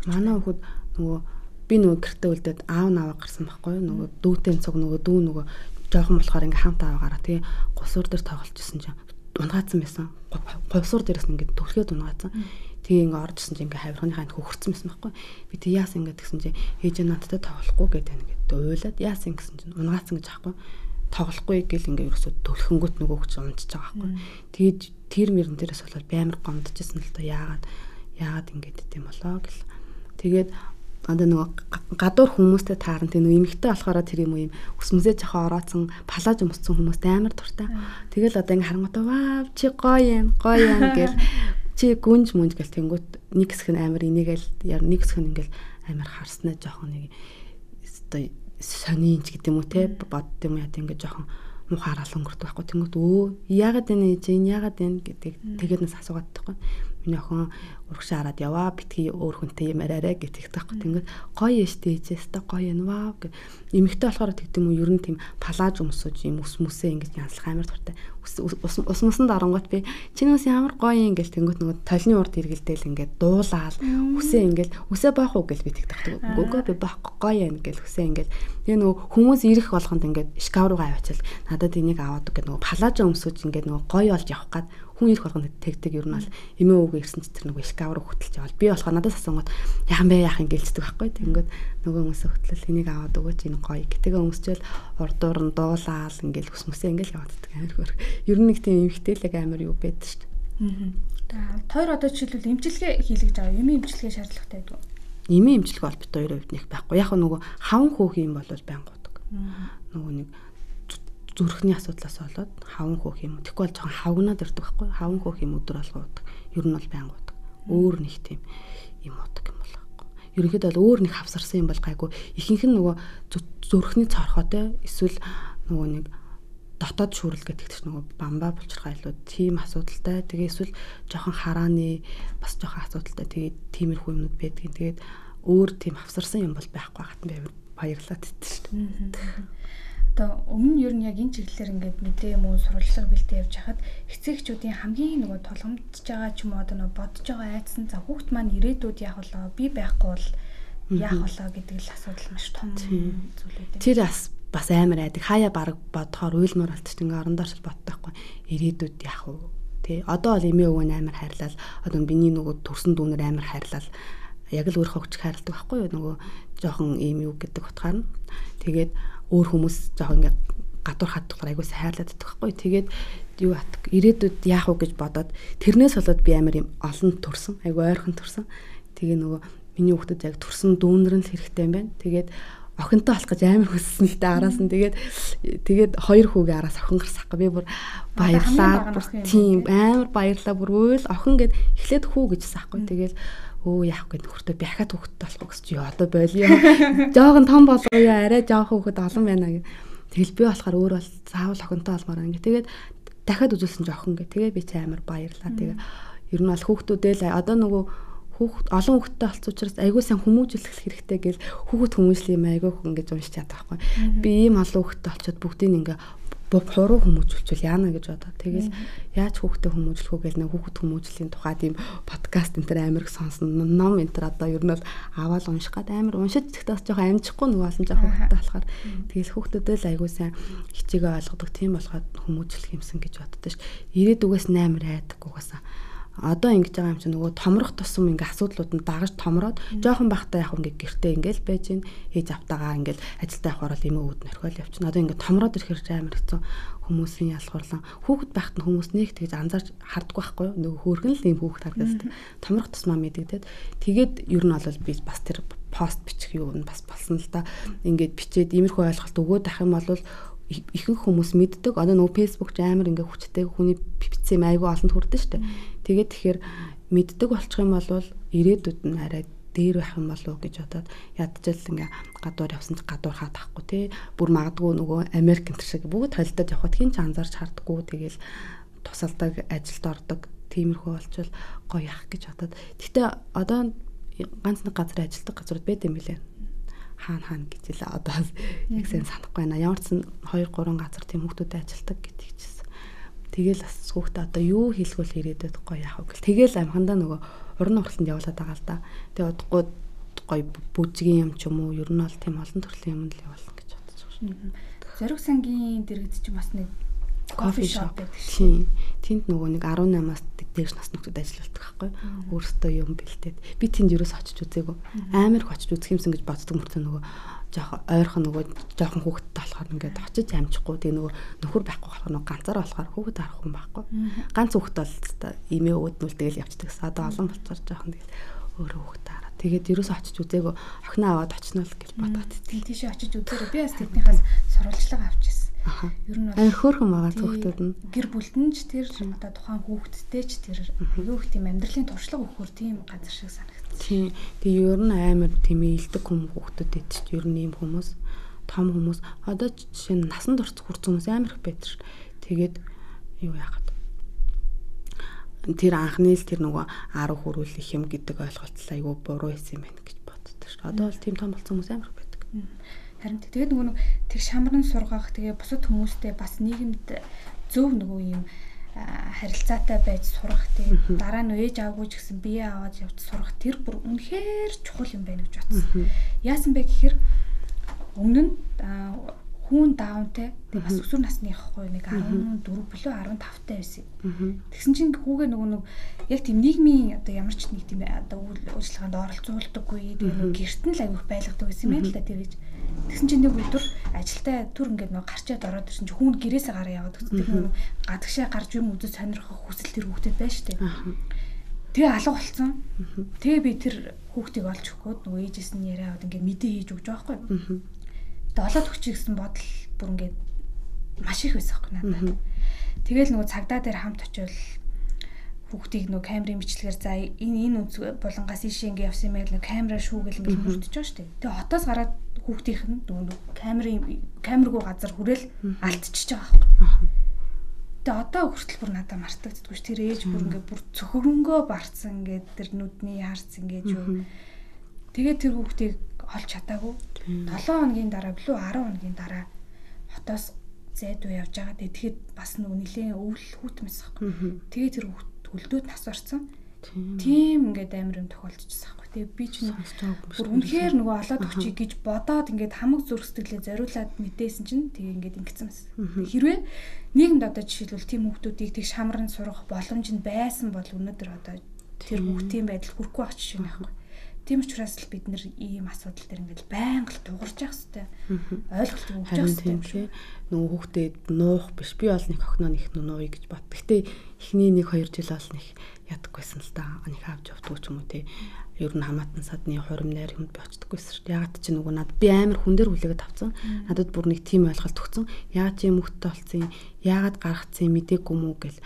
Манай хүүхэд нөгөө би нөгөө гэртээ үлдээд аав наваа гарсан байхгүй нөгөө дүүтэн цуг нөгөө дүү нөгөө жоохон болохоор ингээм хамт аваагаараа тэгээ гусуур дээр тоглож исэн чинь унгаацсан байсан. Говьсуур дээрээс ингээд төрхөөд унгаацсан. Тэгээ ингээ оржсэн чинь ингээ хавирханыхаа энэ хөхөрцөн байсан байхгүй. Би тэг яасан ингээ тэгсэн чинь ээж надтай тоглохгүй гэдэг ингээ уйлаад яасан гэсэн чинь унгаацсан гэж аахгүй. Тоглохгүй гэл ингээ ерөөсөө төлхөнгөт нөгөө хүч унтчих байгаа байхгүй. Тэгээд тэр мөрөн дээрээс болоод би амар гомдчихсэн л та яагаад яагаад ингээд гэдэм болоо гэл. Тэгээд одоо нөгөө гадуур хүмүүстэй таарна тийм нөгөө эмэгтэй болохоор тэр юм уу юм өсмөсөө жоохон орооцсон палаж өмссөн хүмүүстэй амар дуртай. Тэгэл одоо ингээ харангуйта ваа чи гоё юм гоё юм гэл <laughs> чи гүнж мүнж гэл тэнгүүт нэг хэсэг нь амар энийгэл нэг хэсэг нь ингээл амар харснаа жоохон нэг одоо сонинч гэдэг юм уу те бодд юм яа тийм ингээ жоохон мухаарал өнгөрдөг байхгүй. Тэнгүүт өө яагаад энэ ээж энэ яагаад энэ? гэдэг тэгээд нас асуугаад байхгүй миний охин урагшаа хараад яваа битгий өөр хүнтэй юм араарэ гэдэг таахгүй тэгээд гоё эстэй ээжээстэй гоё энэ вау гэ эмэгтэй болохоор тэгдэм үү ер нь тийм палаж өмсөж юм ус мүсээ ингэж янзлах амар дуртай. Ус мусанд оронгот би чиний ус ямар гоё юм гэл тэнгүүт нөгөө толны урд эргэлдээл ингээд дуулаал үсээ ингээд үсээ баах уу гэл би тэгдэг гөгөө би баахгүй гоё юм гэл үсээ ингээд. Тэгээ нөгөө хүмүүс ирэх болгонд ингээд шкаф руугаа аваачаал надад энийг аваад гэдэг нөгөө палаж өмсөж ингээд нөгөө гоё болж явах гад хүн ирэх болгонд тэгдэг ер нь бол эмээ өвгөө ирсэн ч тэр нөгөө шкаф руу хөтөлж явал би болохоор надад асуугаад яхан бэ яхан гэлцдэг байхгүй. Тэнгүүд нөгөө хүмүүс хөтлөл энийг аваад өгөөч энэ гоё. Гэтгээ өмсчээл урдуур нь дуулаал ингээл хүсмөсөө ингээл явааддаг амар хөр ер нь нэг тийм эмхтэлэг амар юу байдаг шүү дээ. Аа тойр одоо жишээлбэл имчилгээ хийлгэж байгаа эмээ имчилгээ шаардлагатай байдаг эмээ имчилгээ бол бит хоёр хувьд нэг байхгүй. Яг нөгөө хаван хөөх юм бол байнгудаг нөгөө нэг зүрхний асуудлаас болоод хаван хөөх юм. Тэгэхгүй бол жоохон хавгнаад ирдэг байхгүй. Хаван хөөх юм өдөр алга удаг. Ер нь бол байнга удаг. Өөр нэг тийм юм удаг юм бол байхгүй. Ерөнхийдөө бол өөр нэг хавсарсан юм бол гайгүй. Ихэнх нь нөгөө зүрхний цорхоотой эсвэл нөгөө нэг дотоод шүүрэл гэдэг чинь нөгөө бамбаа булчирхай илүү тийм асуудалтай. Тэгээ эсвэл жоохон харааны бас жоохон асуудалтай. Тэгээд тиймэрхүү юмнууд байдгийн. Тэгээд өөр тийм хавсарсан юм бол байхгүй хатан байвар баярлаад идэв шүү дээ одоо өмнө нь ер нь яг энэ чиглэлээр ингээд мэдээ юм уу сурвалжлага бэлтээ явж хахад эцэгчүүдийн хамгийн нөгөө тулгамдж байгаа ч юм уу одоо нөгөө бодож байгаа айдсан за хүүхд маань ирээдүйд яах болоо би байхгүй бол яах болоо гэдэг л асуудал маш том зүйл үү. Тэр бас бас амар айдаг. Хаяа баг бодохоор уйлмар болчих ингээ орондоо шил бодтойхгүй. Ирээдүйд яах вэ? Тэ одоо бол эмээ өвөө амар хайрлал одоо биний нөгөө төрсөн дүүнэр амар хайрлал яг л өөрөө хөвч хайрладаг байхгүй юу нөгөө жоохон ийм юу гэдэг утгаар нь тэгээд өөр хүмүүс жоох ингээд гадуур хаттгаар айгуус хайрлаад байхгүй. Тэгээд юу атг ирээдүйд яах вэ гэж бодоод тэрнээс болоод би амар юм олон төрсөн. Айгу ойрхон төрсөн. Тэгээ нөгөө миний хүүхдэд яг төрсөн дүүнэр нь л хэрэгтэй юм байна. Тэгээд охинтой болох гэж амар хүссэн л дээ араас нь тэгээд тэгээд хоёр хүүгээ араас охин гарсахгүй би бүр баярлаа тийм амар баярлаа бүр үйл охин гэд эхлээд хүү гэжсэн аахгүй тэгээд өө яах гээд нөхөртөө би ахаад хөхтэй болох гэж юу одоо болио. <laughs> Жоогон том болгоё арай жоохон хөхөд олон байна гэ. Тэгэл би болохоор өөр бол заавал охинтой олмоор ингээ. Тэгээд дахиад үзүүлсэн жоохон гэ. Тэгээ би чи амар баярлаа. Тэгээ ер нь бол хүүхдүүдээ л одоо нөгөө хүүхд олон хүүхдтэй болсон учраас айгүй сайн хүмүүжүүлэх хэрэгтэй гэл хүүхд хүмүүжлийн айгүй хүн гэж уншиж чаддаг байхгүй. Би ийм олон хүүхдтэй олцоод бүгдийг ингээ хуруу хүмүүжүүлчихвэл яана гэж бодоо. Тэгэл яаж хүүхдээ хүмүүжлэх үү гэж нэг хүүхэд хүмүүжлийн тухай тийм подкаст энэ төр амирх сонсон. Ном энэ төр одоо ер нь бол аваад унших гад амир уншиж гэхдээ бас жоохон амжихгүй нөгөө олон жоохон хүүхдтэй болохоор. Тэгэл хүүхдүүдээ л айгуу сайн хичээгээ ойлгодог тийм болоход хүмүүжлэх юмсан гэж боддоо ш. Ирээд үгээс 8 хайдаггүй гасаа одоо ингэж байгаа юм чинь нөгөө томрох тусам ингээ асуудлууд нь дагаж томроод жоохон бахтай яг ингээ гэртээ ингээл байж гин ээж автагаа ингээл ажилдаа явах орол эмээ үүд нөрхөөл явчихна. Одоо ингээ томроод ирэхээр амар хэцүү. Хүмүүсийн ялхуурлан. Хүүхэд байхад нь хүмүүс нэг тэгж анзаарч харддаг байхгүй юу? Нөгөө хөөргөн л юм хүүхэд харагдаж томрох тусмаа мэдэгдээд тэгээд ер нь бол би бас тэр пост бичих юу нь бас болсон л да. Ингээд бичээд иймэрхүү ойлголт өгөөд ах юм бол ихэнх хүмүүс мэддэг. Одоо нөгөө фэйсбુક ч амар ингээ хүчтэй хүний бицэм айгүй олонд хүрдэн штэ. Тэгээд тэгэхээр мэддэг болчих юм бол ирээдүйд нь арай дээр байх юм болов гэж бодоод ядчил ингээ гадуур явсан ч гадуур хаа тахгүй те. Бүр магадгүй нөгөө Америк энэ шиг бүгд холдоод явхад хин ч анзаарч хардггүй тэгэл тусалдаг ажилд ордог. Тиймэрхүү болчвол гоё яах гэж бодоод. Гэтээ одоо ганц нэг газар ажилдаг газрууд байд юм билээ хаана хаана гэж л одоо яг сайн санахгүй байна. Ямар ч 2 3 газар тийм хүмүүстэй ажилдаг гэдэг чийсэн. Тэгэл бас хүүхдээ одоо юу хийлгүүл ирээдүйд гоё яах вэ гэл. Тэгэл амхандаа нөгөө уран уртанд явуулаад байгаа л да. Тэгээ удахгүй гоё бүжгийн юм ч юм уу ер нь бол тийм олон төрлийн юм л явуулна гэж бодож шин. Зориг сангийн дэргэд чинь бас нэг кофе шоп байдаг шин. Тэнд нөгөө нэг 18-аас дээш нас нөхдөд ажилладаг байхгүй өөрөөсөө юм бэлдээд. Би тэнд юус очиж үзээгүй. Амар их очиж үзэх юмсан гэж боддог мөртөө нөгөө жоохон ойрхон нөгөө жоохон хүүхэдтэй болохоор ингээд очиж амжихгүй. Тэгээ нөгөө нөхөр байхгүй болохоор нөгөө ганцаараа болохоор хүүхэд харах хүн байхгүй. Ганц хүүхэд бол имээ өөдмөл тэгэл явчихдаг. Одоо олон болцоор жоохон тэгэл өөрөө хүүхдээ хараа тэгээд юус очиж үзээгүй. Охиноо аваад очино л гэж бодоод тийшээ очиж үзээрэй. Би бас тэднийхээс сурвалжлага авчихсан Ер нь бол хөөрхөн байгаа хүүхдүүд нь гэр бүлтэн ч тэр одоо тухайн хүүхэдтэй ч тэр юу гэх тийм амьдралын туршлага өгөхөр тийм газар шиг санагдсан. Тийм. Тэгээ ер нь амар тийм илдэг хүм хүүхдүүдэд ч ер нь ийм хүмүүс том хүмүүс одоо жишээ нь насанд орц хүрсэн хүмүүс амар их байдаг шүү. Тэгээд юу яахад тэр анхны л тэр нөгөө 10 хүрүүлэх юм гэдэг ойлголт айгүй буруу байсан юм байна гэж боддог шүү. Одоо бол тийм том болсон хүмүүс амар байдаг. Харин тэгээд нөгөө нэг тэг шамран сургах тэгээ бусад хүмүүстэй бас нийгэмд зөв нөгөө юм харилцаатай байж сурах тийм дараа нь ээж аваагүй ч гэсэн бие аваад явж сурах тэр бүр үнэхээр чухал юм байна гэж бодсон. Яасан бэ гэхээр өмнө нь хүүн даунтай тэгээ бас өсвөр насны ихгүй нэг 14 билүү 15 таа байсан. Тэгсэн чинь хүүгээ нөгөө нэг яг тийм нийгмийн одоо ямар ч нэг тийм одоо үйл ажиллагаанд оролцуулдаггүй тэгээ гэрт нь л авих байлгадаг гэсэн юм байна л да тэр гэж. Тэгсэн чинь нэг өдөр ажилдаа түр ингээд нөгөө гарчаад ороод ирсэн чинь хүүн гэрээсээ гараа яваад тэр нөгөө гадагшаа гарч юм үзэж сонирхох хүсэл тэр хүүхдэд байна штэ. Тэгээ алга болсон. Тэгээ би тэр хүүхдийг олж өгөхөд нөгөө ээжээс нь яриад ингээд мэдээ хийж өгч байгаа байхгүй. Олоод өгчих гэсэн бодол бүр ингээд маш их байсан байхгүй надад. Тэгэл нөгөө цагдаа дээр хамт очивол хүүхдийг нөө камерын бичлэгээр за энэ энэ үнц булангаас ийшээ ингэ явсан юм байл нөө камера шүүгэл ингэ мөрдөж байгаа шүү дээ. Тэгээ хотоос гараад хүүхдийнх нь нөө камерын камергүй газар хүрээл алдчихж байгаа байхгүй. Тэгээ одоо хүртэл бүр надад мартагддаггүй ш тэр ээж бүр ингэ бүр цөхөрөнгөө барцсан ингээд тэр нүдний харц ингээд юу. Тэгээ тэр хүүхдийг олж чадаагүй. 7 хоногийн дараа билүү 10 хоногийн дараа хотоос зайдуу явж байгаа. Тэгэхэд бас нөгөө нилээн өвөл хүүтмэс байхгүй. Тэгээ тэр хүүхд төлдөөд нас орсон. Тийм ингээд амар юм тохиолдчихсан байхгүй. Тэгээ би ч бүр үнэхээр нөгөө олоод өгчий гэж бодоод ингээд хамаг зүрх сэтгэлээ зориулаад мэдээсэн чинь тэгээ ингээд ингэсэн байсан. Хэрвээ нийгэмд одоо жишээлбэл тийм хүмүүсийг тэг шамран сурах боломж нь байсан бол өнөөдөр одоо тэр хүүхдийн байдал хүрхгүй очиж байна байхгүй. Тийм учраас л бид нэр ийм асуудал дээр ингээл байнга л дуурж явах хэрэгтэй. Ойлголт өгч явах хэрэгтэй. Нөгөө хүүхдэд нуух биш. Би бол нэг охиноо нэг нууя гэж бат. Гэтэ эхний 1 2 жил бол нэг ядаггүйсэн л да. Нэг авч явдгүй ч юм уу те. Ер нь хамаатан садны хурим найр хүнд би очдоггүйсэн шүү дээ. Ягаад чи нөгөө над би амар хүн дээр хүлээгээд авцсан. Надад бүр нэг тийм ойлголт өгсөн. Яагаад чи юм хөлтөй болцсон юм? Яагаад гаргацсан мдэггүй мүү гэл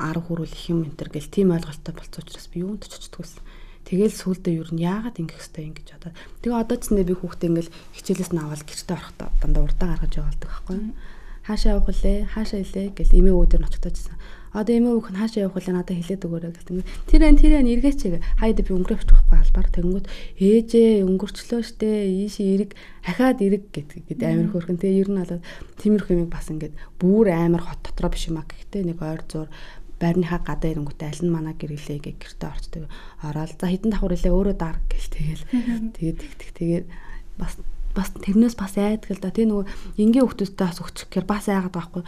10 хүрүүл их юм энэ төр гэл тийм ойлголттой болцсон учраас би юунд ч очдоггүйсэн. Тэгэл сүулдэ юу нь яагаад ингэх хэвтэй ингэж бодоод. Тэгээ одоо ч нэ би хүүхдээ ингээл хичээлээс нь аваад гэртээ орохдоо дандаа урдаа гаргаж яваалдаг байхгүй юу. Хаашаа явах вүлээ? Хаашаа илээ гэл эмээ өвдөр нь очихтойжсэн. Одоо эмээ бүх нь хаашаа явах вэ надад хэлээд өгөөрэй гэх. Тэр эн тэр эн эргээч хайд би өнгөрөө авчих байхгүй албаар тэнгүүт ээжээ өнгөрчлөө штэ ийш эрэг ахаад эрэг гэдэг амар хөөрхөн. Тэгээ ер нь бол тиймэрхүү юм бас ингээд бүр амар хот дотроо биш юм а гэхдээ нэг ойр зур байрныхаа гадаа ирэнгүүтээ аль нь манай гэр илээ гэх гэртээ орчдөг. Ороод за хитэн давхар илээ өөрөө дарг гэл тэгэл <laughs> тэгээд тэгтэг тэгээд бас бас тэрнээс бас айдаг л да. Тэгээ нөгөө энгийн хүмүүстэй бас өчгөхээр бас айгаад байхгүй.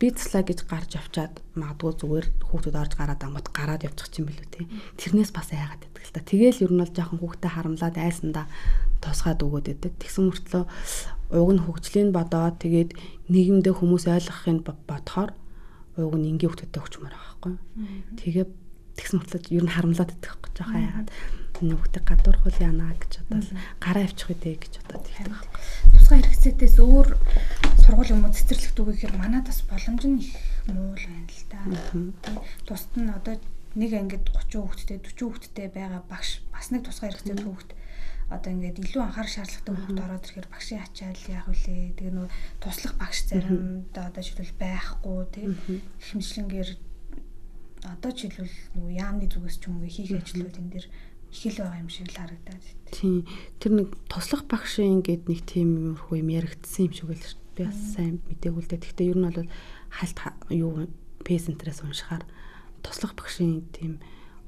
Би цэслаа гэж гарч явчаад магадгүй зүгээр хүүхдүүд орж гараад амгад гараад явчих юм билүү те. Тэрнээс бас айгаад байдаг л да. Тэгээл ер нь бол жоохон хүүхдэд харамлаад айсандаа тусгаад өгөөд байдаг. Тэгсэн мөртлөө уг нь хөгжлийн бодоод тэгээд нийгэмдээ хүмүүс ойлгохын бодохоор уг нь энгийн хүүхдэд өгчмөр байгаа байхгүй. Тэгээ тэгсэн мөртлөө ер нь харамлаад идэх гэж жоохон яагаад нөгөөтэй гадуурхуул яана гэж одоо гараа авчих үедээ гэж одоо тэгдэг байхгүй. Тусгай хэрэгцээдээс өөр сургууль юм уу цэцэрлэгт үгээр манад бас боломж нь их муу л байна л да. Тусад нь одоо нэг ангид 30 хүүхэдтэй 40 хүүхэдтэй байгаа багш бас нэг тусгай хэрэгцээтэй хүүхэд одоо ингээд илүү анхаарал шаардлагатай хүүхэд ороод ирэхээр багшийн ачаал яах вүлээ. Тэгээ нөө туслах багш заримдаа одоо жишээл байхгүй тий. Хэмжлэнгээр одоо жишээлбэл нөгөө яамны зүгээс ч юм уу хийх ажлууд энэ дэр их л байгаа юм шиг л харагдаад байна. Тийм. Тэр нэг туслах багшийн ингээд нэг тийм юмрхүү юм яригдсан юм шиг л би бас сайн мэдээгүй л дээ. Гэхдээ ер нь бол хальт юу пэсентрээс уншихаар туслах багшийн тийм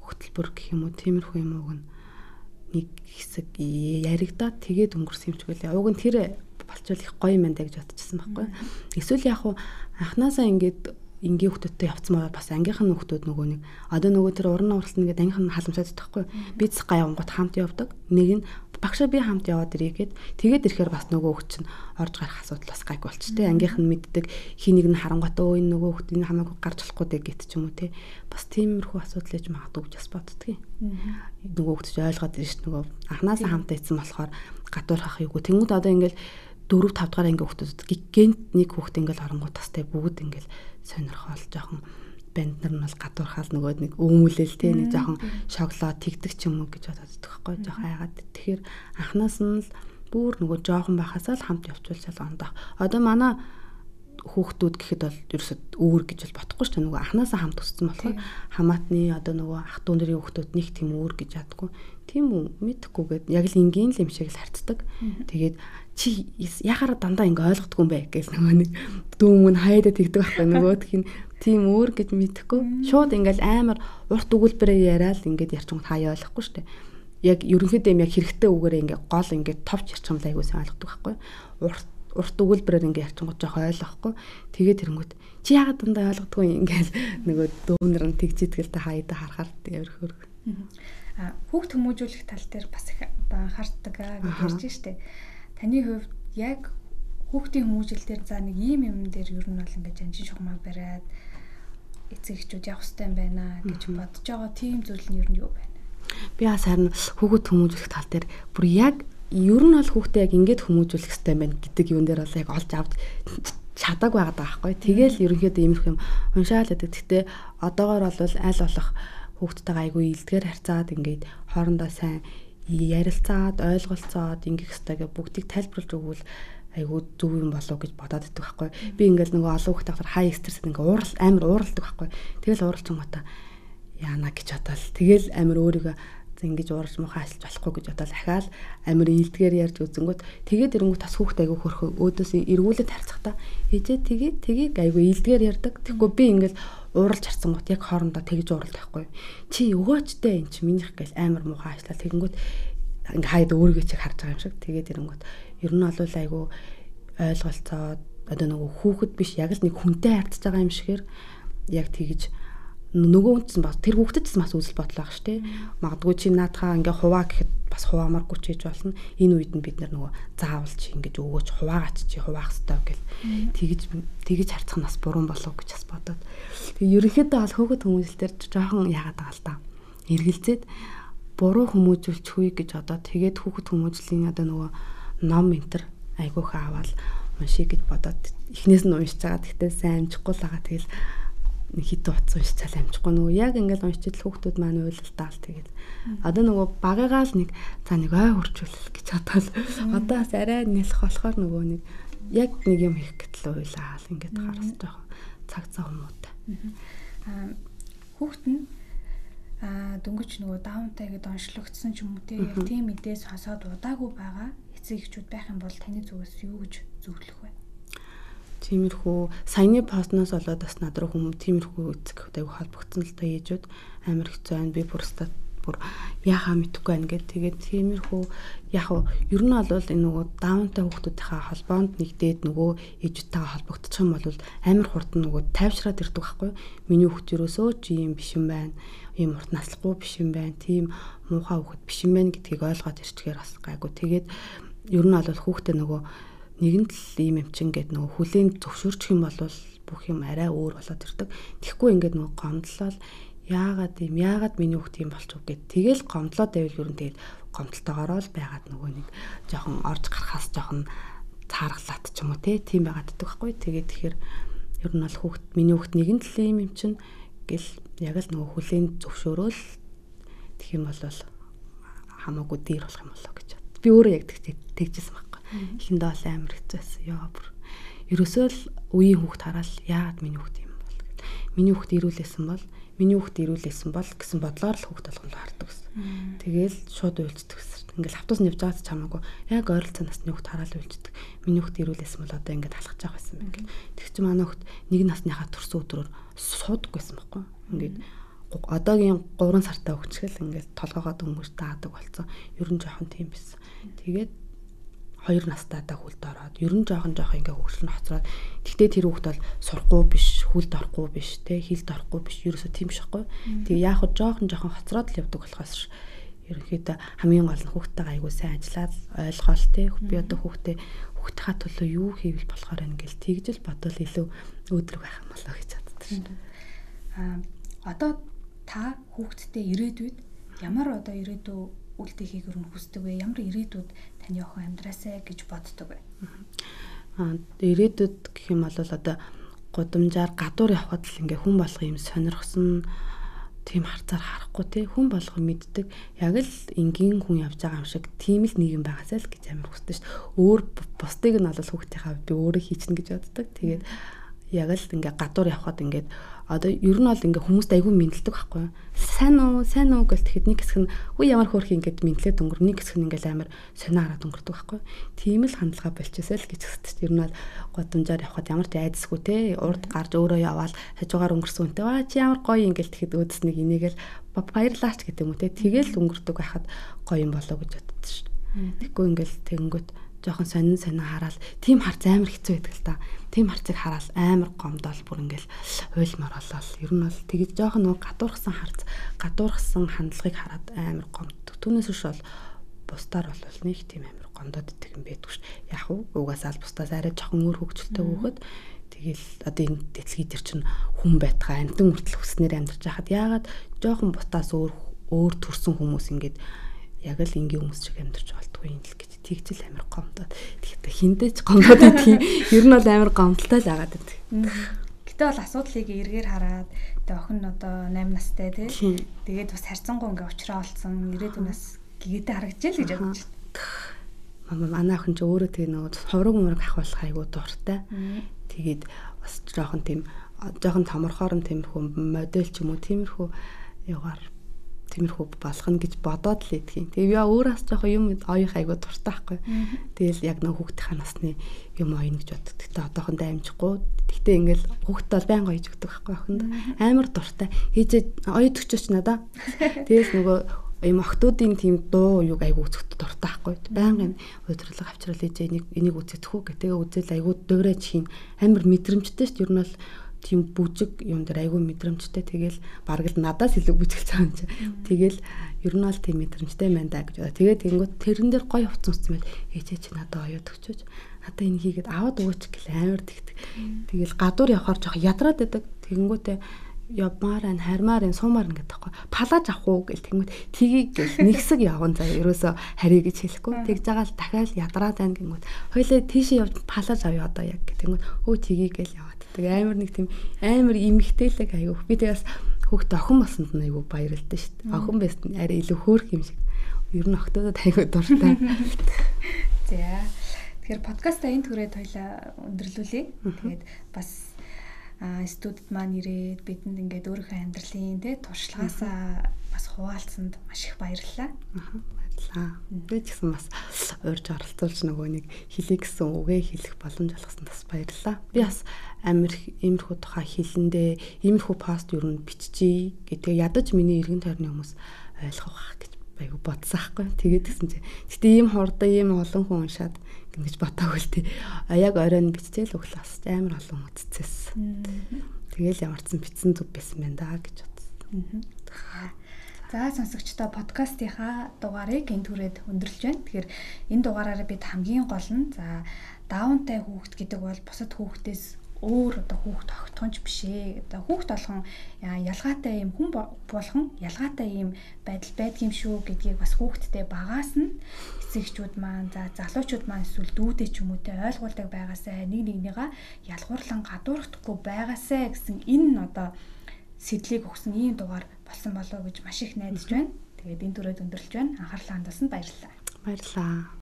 хөтөлбөр гэх юм уу тиймэрхүү юм уу нэг хэсэг яригдаад тэгээд өнгөрсөн юм ч гэлээ. Уг нь тэр болчвол их гоё юм байна гэж бодчихсон байхгүй. Эсвэл яг хуу анханасаа ингээд энгийн хүүхдүүдтэй явцсан байгаа бас ангийнхан хүүхдүүд нөгөө нэг одоо нөгөө тэр уран уралсан гэдэг ангийнхан халамжаад байхгүй. Бид гаянгууд хамт явдаг. Нэг нь багшаа би хамт яваад ирээ гэд. Тэгээд ирэхээр бас нөгөө хүүхд чинь орж гарах асуудал бас гайг болч тээ ангийнхан мэддэг хий нэг нь харангуйтай өө нөгөө хүүхд энэ хамаагүй гарч болохгүй дээ гэт ч юм уу те. Бас тиймэрхүү асуудал ээж магадгүй гэж бас боддгийн нөгөө чинь ойлгоод ирж нөгөө анханасаа хамтаа ийцэн болохоор гадуурхах юугүй. Тэнгууд одоо ингээл 4 5 дахь ангийн хүүхдүүд гент нэг хүүхд ингээл оронгууд тастай бүгд ингээл сонирхол жоохон банд нар нь бол гадуурхаал нөгөө нэг өөмүүлэл те нэг жоохон шоколад тэгдэг ч юм уу гэж боддог байхгүй жоохон айгаад. Тэгэхээр анханаас нь л бүр нөгөө жоохон байхасаа л хамт явуулчаал ондоо одоо манай хүүхдүүд гэхэд бол ерөөсөд өөр гэж бол бодохгүй шүү дээ. Нөгөө анханасаа хамт өссөн болохоор хамаатны одоо нөгөө ах トゥ нарын хүүхдүүд нэг тийм өөр гэж ядгүй тийм үү? Мэдхгүйгээд яг л энгийн л юм шиг л харцдаг тэгээд чи яхаараа дандаа ингэ ойлгохгүй юм бэ гэж нөгөө нэг дүүмүн хайдаа тэгдэг байхгүй. Нөгөөх нь тийм өөр гэж мэдэхгүй. Шууд ингээл амар урт өгүүлбэрээр яриад ингээд ярьчмаг хаяа ойлгохгүй шүү дээ. Яг ерөнхийдөө юм яг хэрэгтэй үгээр ингээ гол ингээ товч ярьчмал айгуу сайн ойлгодог байхгүй. Урт урт өгүүлбэрээр ингээ ярьчмаг жоох ойлгохгүй. Тэгээд тэрэнгүүт чи яагаад дандаа ойлгодгүй ингээл <laughs> нөгөө дүүнэр нь тэгжидгэлтэй хаяада харахаар тэр хөр а хүүхд хүмүүжүүлэх тал дээр бас их анхаардаг гэж ярьж штэ. Таны хувьд яг хүүхдийн хүмүүжил дээр за нэг ийм юм дээр ер нь бол ингээд жанжин шугамаа бариад эцэг эхчүүд явах хэрэгтэй юм байна гэж бодож байгаа тийм зүйл нь ер нь юу байна? Би бас харин хүүхэд хүмүүжүүлэх тал дээр бүр яг ер нь бол хүүхдээ яг ингээд хүмүүжүүлэх хэрэгтэй байна гэдэг юм дээр бол яг олж авч чадаг байгаад байгаа байхгүй. Тэгэл ерөнхийдөө иймэрхүү юм уншаал гэдэг. Гэхдээ одоогоор бол аль болох хүүхдтэйгээ айгүй илдгээр харьцаад ингээд хоорондоо сайн ярилцаад ойлголцоод ингэх хэрэгтэй гэ бүгдийг тайлбарлаж өгвөл айгуу зөв юм болов гэж бодоод идэх байхгүй. Би ингээл нөгөө олон хүүхдээ хахаар хай стрессэд ингээ уурал амар ууралдаг байхгүй. Тэгэл ууралч юм ата яана гэж бодоол. Тэгэл амар өөрийгөө ингэж уурж муухай ажиллаж болохгүй гэж бодоол ахаал амар ийдгээр ярьж үзэнгүүт тэгээд ирэнгүүт тас хүүхдээ айгуу хөрхөө өөдөөс эргүүлээд харцахтаа ээжээ тэгээд тэгээд айгуу ийдгээр ярьдаг. Тэгэхгүй би ингээл ууралж харсан гот яг хоорондоо тэгж ууралт байхгүй. Чи өгөөчтэй эн чи минийх гээл амар муухай ажиллаа тэгэнгүүт ингээ хаяад өөрийгөө чиг харж байгаа юм шиг тэгээд ирэнгүүт ер нь бол айгүй ойлголцоод одоо нөгөө хүүхэд биш яг л нэг хүнтэй харьцаж байгаа юм шигээр яг тэгж нөгөө үнц бас тэр хүүхдэд ч бас үзэл бодол байгаа шүү дээ. Магадгүй чи наадхаа ингээ хуваа гэхэд бас хуваамааргүй ч хийж болно. Энэ үед нь бид нөгөө заавал чи ингэж өгөөч хуваагач чи хуваах хэрэгтэй гэл тэгж тэгж харцах нь бас буруу болов гэж бас бодоод. Тэг ерөнхийдөө бол хөөгд хүмүүжлэлтэр жоохон яагаад байгаа л та. Эргэлзээд буруу хүмүүжүүлч хүй гэж одоо тэгээд хүүхэд хүмүүжлийн одоо нөгөө ном энтер айгүйх аваад уншиг гэж бодоод эхнээс нь уншиж байгаа. Тэгтээ сайн амжихгүй л байгаа. Тэгэл хитэ утас уншицал амжихгүй нөгөө яг ингээл уншчихл хүүхдүүд маань уйлалтаал тэгээд. Одоо нөгөө багыгаа л нэг за нэг ой хурцуулах гэж бодоод одоо бас арай нэлэх болохоор нөгөө нэг яг нэг юм хийх гэтэл уйлаал ингээд хараас жоохон цаг цаа хүмүүст. хүүхэд нь а дөнгөж нөгөө даунтай гэдээ онцлогдсон ч юм уу тийм мэдээс хосоод удаагүй байгаа эцэг эхчүүд байх юм бол таны зүгээс юу гэж зөвлөх вэ? Тиймэрхүү саяны постноос болоод бас над руу хүмүүс тиймэрхүү эцэг аягүй холбогдсон л та ээжүүд амар хэцүү байна. Би бүр стат бүр яхаа мэдхгүй байна гэд. Тэгээд тиймэрхүү яг ер нь бол энэ нөгөө даунтай хүүхдүүдийнхээ холбоонд нэгдээд нөгөө ээжүүдтэйгээ холбогдчих юм бол амар хурдан нөгөө тайвшраад ирдэг байхгүй миний хүүхд юусоо чи юм биш юм байна. Ийм урт наслахгүй биш юм байна. Тийм муухай хүүхд биш юм байна гэдгийг ойлгоод ирчихээр бас гайгүй. Тэгээд ер нь бол хүүхдээ нөгөө нэгэн л ийм юм чин гэд нөгөө хүлийн зөвшөөрчих юм бол бүх юм арай өөр болоод ирдэг. Тэгэхгүй ингээд нөгөө гомдлол яагаад юм яагаад миний хүүхд юм болчих вэ гэд тэгэл гомдлоод байвал ер нь тэгэл гомдолтойгоороо л байгаад нөгөө нэг жоохон орж гарахаас жоохон цааргалаад ч юм уу те тийм байгаад ддэг байхгүй тэгээд тэгэхээр ер нь бол хүүхд миний хүүхд нэгэн талын юм чинь гэл яг л нөгөө хүлийн зөвшөөрөөл тэгэх юм бол хамаагүй дээр болох юм болоо гэж бод. Би өөрөө яг тэгжсэн байхгүй. Эхэндээ бол амар хэцүүсэн. Яа бүр. Ерөөсөө л үеийн хүүхд хараад яагаад миний хүүхд юм бол гэд. Миний хүүхд ирүүлсэн бол миний хүүхд ирүүлсэн бол гэсэн бодлоор л хүүхд болгоно хардаг гэсэн. Тэгээл шууд уйлждаг гэсэн. Ингээл автобус нэвж байгаад ч хамаагүй яг ойролцоо насны хүүхд хараал уйлждаг. Миний хүүхд ирүүлсэн бол одоо ингээд алхаж байгаа байсан юм ингээл. Тэг чи манай хүүхд нэг насныхаа төрсөн өдрөөр суудаггүйсэн байхгүй. Ингээд одоогийн 3 сартай хөвчгөл ингээд толгоогоо дөнгөж даадаг болсон. Ер нь жоохон тийм байсан. Тэгээд хоёр настайдаа хүлд ороод ер нь жоохон жоохон ингээ хөвгөл нь хоцроод. Тэгтээ тэр хүүхд бол сурахгүй биш хүлд орохгүй биш те хилд орохгүй биш ерөөсөө тийм биш хгүй тэг яг хоо жоохон жоохон хоцроод л явдаг болохоос ерөнхийдөө хамгийн гол нь хүүхдтэйгээ айгуу сайн ажиллаад ойлгоол те би одоо хүүхдээ хүүхдийнхаа төлөө юу хийвэл болохоор ингээл тэгжэл бодвол илүү өөдрөг байх юм болоо гэж боддог шин а одоо та хүүхдтэй ирээдүйд ямар одоо ирээдүй үлдээ хийгэр нь хүсдэг вэ? Ямар ирээдүйд таны охин амьдраасаа гэж боддог вэ? Аа ирээдүйд гэх юм бол одоо гудамжаар гадуур явхад л ингээ хүн болго юм сонирхсон тийм харцаар харахгүй те хүн болго мэддэг яг л энгийн хүн явж байгаа юм шиг тийм л нийгэм байгаасаа л гэж амар хүсдэг шүү дээ. Өөр бусдыг нь бол хүүхдийнхаа би өөрөө хийчихнэ гэж боддог. Тэгээд яг л ингээ гадуур явхад ингээд одоо ер нь бол ингээ хүмүүст айгүй мэдлдэг байхгүй сайн уу сайн уу гэл тэгэхэд нэг хэсэг нь үе ямар хөөрх ингээд мэдлээд өнгөр нэг хэсэг нь ингээл амар сонио хараад өнгөрдөг байхгүй тийм л хандлага болчихсоо л гэж хэсэгт ер нь бол годамжаар явхад ямар ч айдсгүй те урд гарч өөрөө яваал хажуугаар өнгөрсөн үнтэй ваа чи ямар гоё ингээл тэгэхэд өөдс нэг инээгээл баярлаач гэдэг юм те. Тэгэл өнгөрдөг байхад гоё юм болоо гэж боддоо шүү тэгэхгүй ингээл тэгэнгүүт жоохон сонин сонин хараал тийм харц амар хэцүү байдаг л та. Тийм харцыг хараал амар гомдол бүр ингээл хуйлмар болол. Ер нь бол тэгэж жоохон нөгөө гадуурхсан харц, гадуурхсан хандлагыг хараад амар гомддог. Түүнээс биш бол бусдаар бол нэг тийм амар гомдоод идэх юм байдаг ш. Яг угаасаа л бусдаас арай жоохон өөр хөвгчлөлтэй хөөхөд тэгэл одоо энэ дэлхий дээр чинь хүн байтгаа амтан хүртэл хүснээр амьдарч байхад яагаад жоохон бутаас өөр өөр төрсэн хүмүүс ингээд яг л ингийн хүмүүс шиг амьдарч болтгүй юм л гэж тэгжэл амар гомдоод тэгэхдээ хиндэж гомдоод <laughs> идэх ер нь бол амар гомдолтой л агаад байдаг. Гэтэ бол асуудлыг эргээр хараад тэгээ охин нь одоо 8 настай тий. Тэгээд бас харьцангуй ингээ уучраа олцсон ирээдүйнээс гэгээдэ харагдаж л гэж бодож байна. Манай охин ч өөрөө тэгээ нөгөө хувраг мураг ахуулах айгуу дуртай. Тэгээд бас жоохон тийм жоохон томорхоор нь тиймэрхүү модель ч юм уу тиймэрхүү ягаар тиймэрхүү болгоно гэж бодоод л идэх юм. Тэгээ яа өөрөөс жоохон юм оёх айгуу дуртай байхгүй. Тэгэл яг нэг хүүхдийн насны юм оёно гэж боддог. Гэтэ одоохондоо амжихгүй. Гэтэ ингээл хүүхдтэй бол байнга ойж өгдөг байхгүй охинд. Амар дуртай. Хийжээ оёд өгчөөч надаа. <laughs> Тэгэл нөгөө юм охтуудын тийм дуу юг айгуу үзэхэд дуртай байхгүй. Байнгын удирлага авчрал ээжээ энийг энийг үзэдэх үү гэтээгээ үзэл айгуу дуурайж хийн. Амар мэдрэмжтэй шүү. Ер нь бол тийм бүжиг юм дээр айгүй мэдрэмжтэй тэгэл бараг л надаас илүү байгаа юм чи. Тэгэл ер нь бол тийм мэдрэмжтэй байна да гэж бодоо. Тэгээд тэнгууд тэрэн дээр гоё хувцас үссэн байл ээжээ чи надад оёод өгчөөж надаа энэ хийгээд аваад өгөөч гэл амар тэгдэг. Тэгэл гадуур явахаар жоох ядраад байдаг. Тэнгүүтээ явмаар ань хармаар ань суумаар ингээд тахгүй палаж авах уу гэл тэгмэд тгий гэл нэгсэг явган заа ерөөсө харий гэж хэлэхгүй. Тэгж байгаа л дахиад ядраад байна гингүүд хоёлаа тийшээ явж палаж авъя одоо яг тэгмэд өө тгий гэл яваад тэг амар нэг тийм амар имэгтэйлэг аягүй. Би тэгээс хүүхд охин болсонд нь аягүй баярлалтай шүү дээ. Охин байсан арай илүү хөөрх юм шиг. Ер нь октодод аягүй дуртай. <laughs> За. Тэгэхээр подкаста энэ түрээд хоёлаа өндөрлүүлье. Тэгээд бас студид маань ирээд бидэнд ингээд өөрийнхөө амьдралын тий туршлагаасаа бас хуваалцсанд маш их баярлалаа. Аа баярлалаа. Би ч гэсэн бас урьж оролцуулж нөгөө нэг хэлий гэсэн үгээ хэлэх боломж олгосон бас баярлалаа. Би бас амир иймэрхүү тухай хэлэндээ иймэрхүү пост юу н биччихье гэдэг ядаж миний эргэн тойрны хүмүүс ойлгох байх гэж байг бодсон аахгүй. Тэгээд гэсэн чинь гэтээ ийм хурдан ийм олон хүн уншаад ингэж ботоогүй л тий. А яг оройн биччихэл өглөөс амар олон үтцээс. Тэгэл ямарчсан бичсэн зүг байсан байна да гэж бодсон. За сонсогчдоо подкастынхаа дугаарыг энэ түрээд өндөрлж байна. Тэгэхээр энэ дугаараараа бид хамгийн гол нь за даунтай хүүхэд гэдэг бол бусад хүүхдээс өөр одоо хүүхд тогтхонч биш ээ. Одоо хүүхд болгон ялгаатай юм хүн болгон ялгаатай юм байдал байдгийм шүү гэдгийг бас хүүхдтэй багаас нь эцэгчүүд маань за залуучууд маань эсвэл дүүдээ ч юм уу те ойлгуулдаг байгаасай нэг нэгнийгаа ялгуурлан гадуурхдаггүй байгаасай гэсэн энэ одоо сэтлийг өгсөн ийм дугаар болсон болов уу гэж маш их найдаж байна. Тэгээд энэ төрөд өндөрлж байна. Анхаарлаа хандуулсанд баярлалаа. Баярлалаа.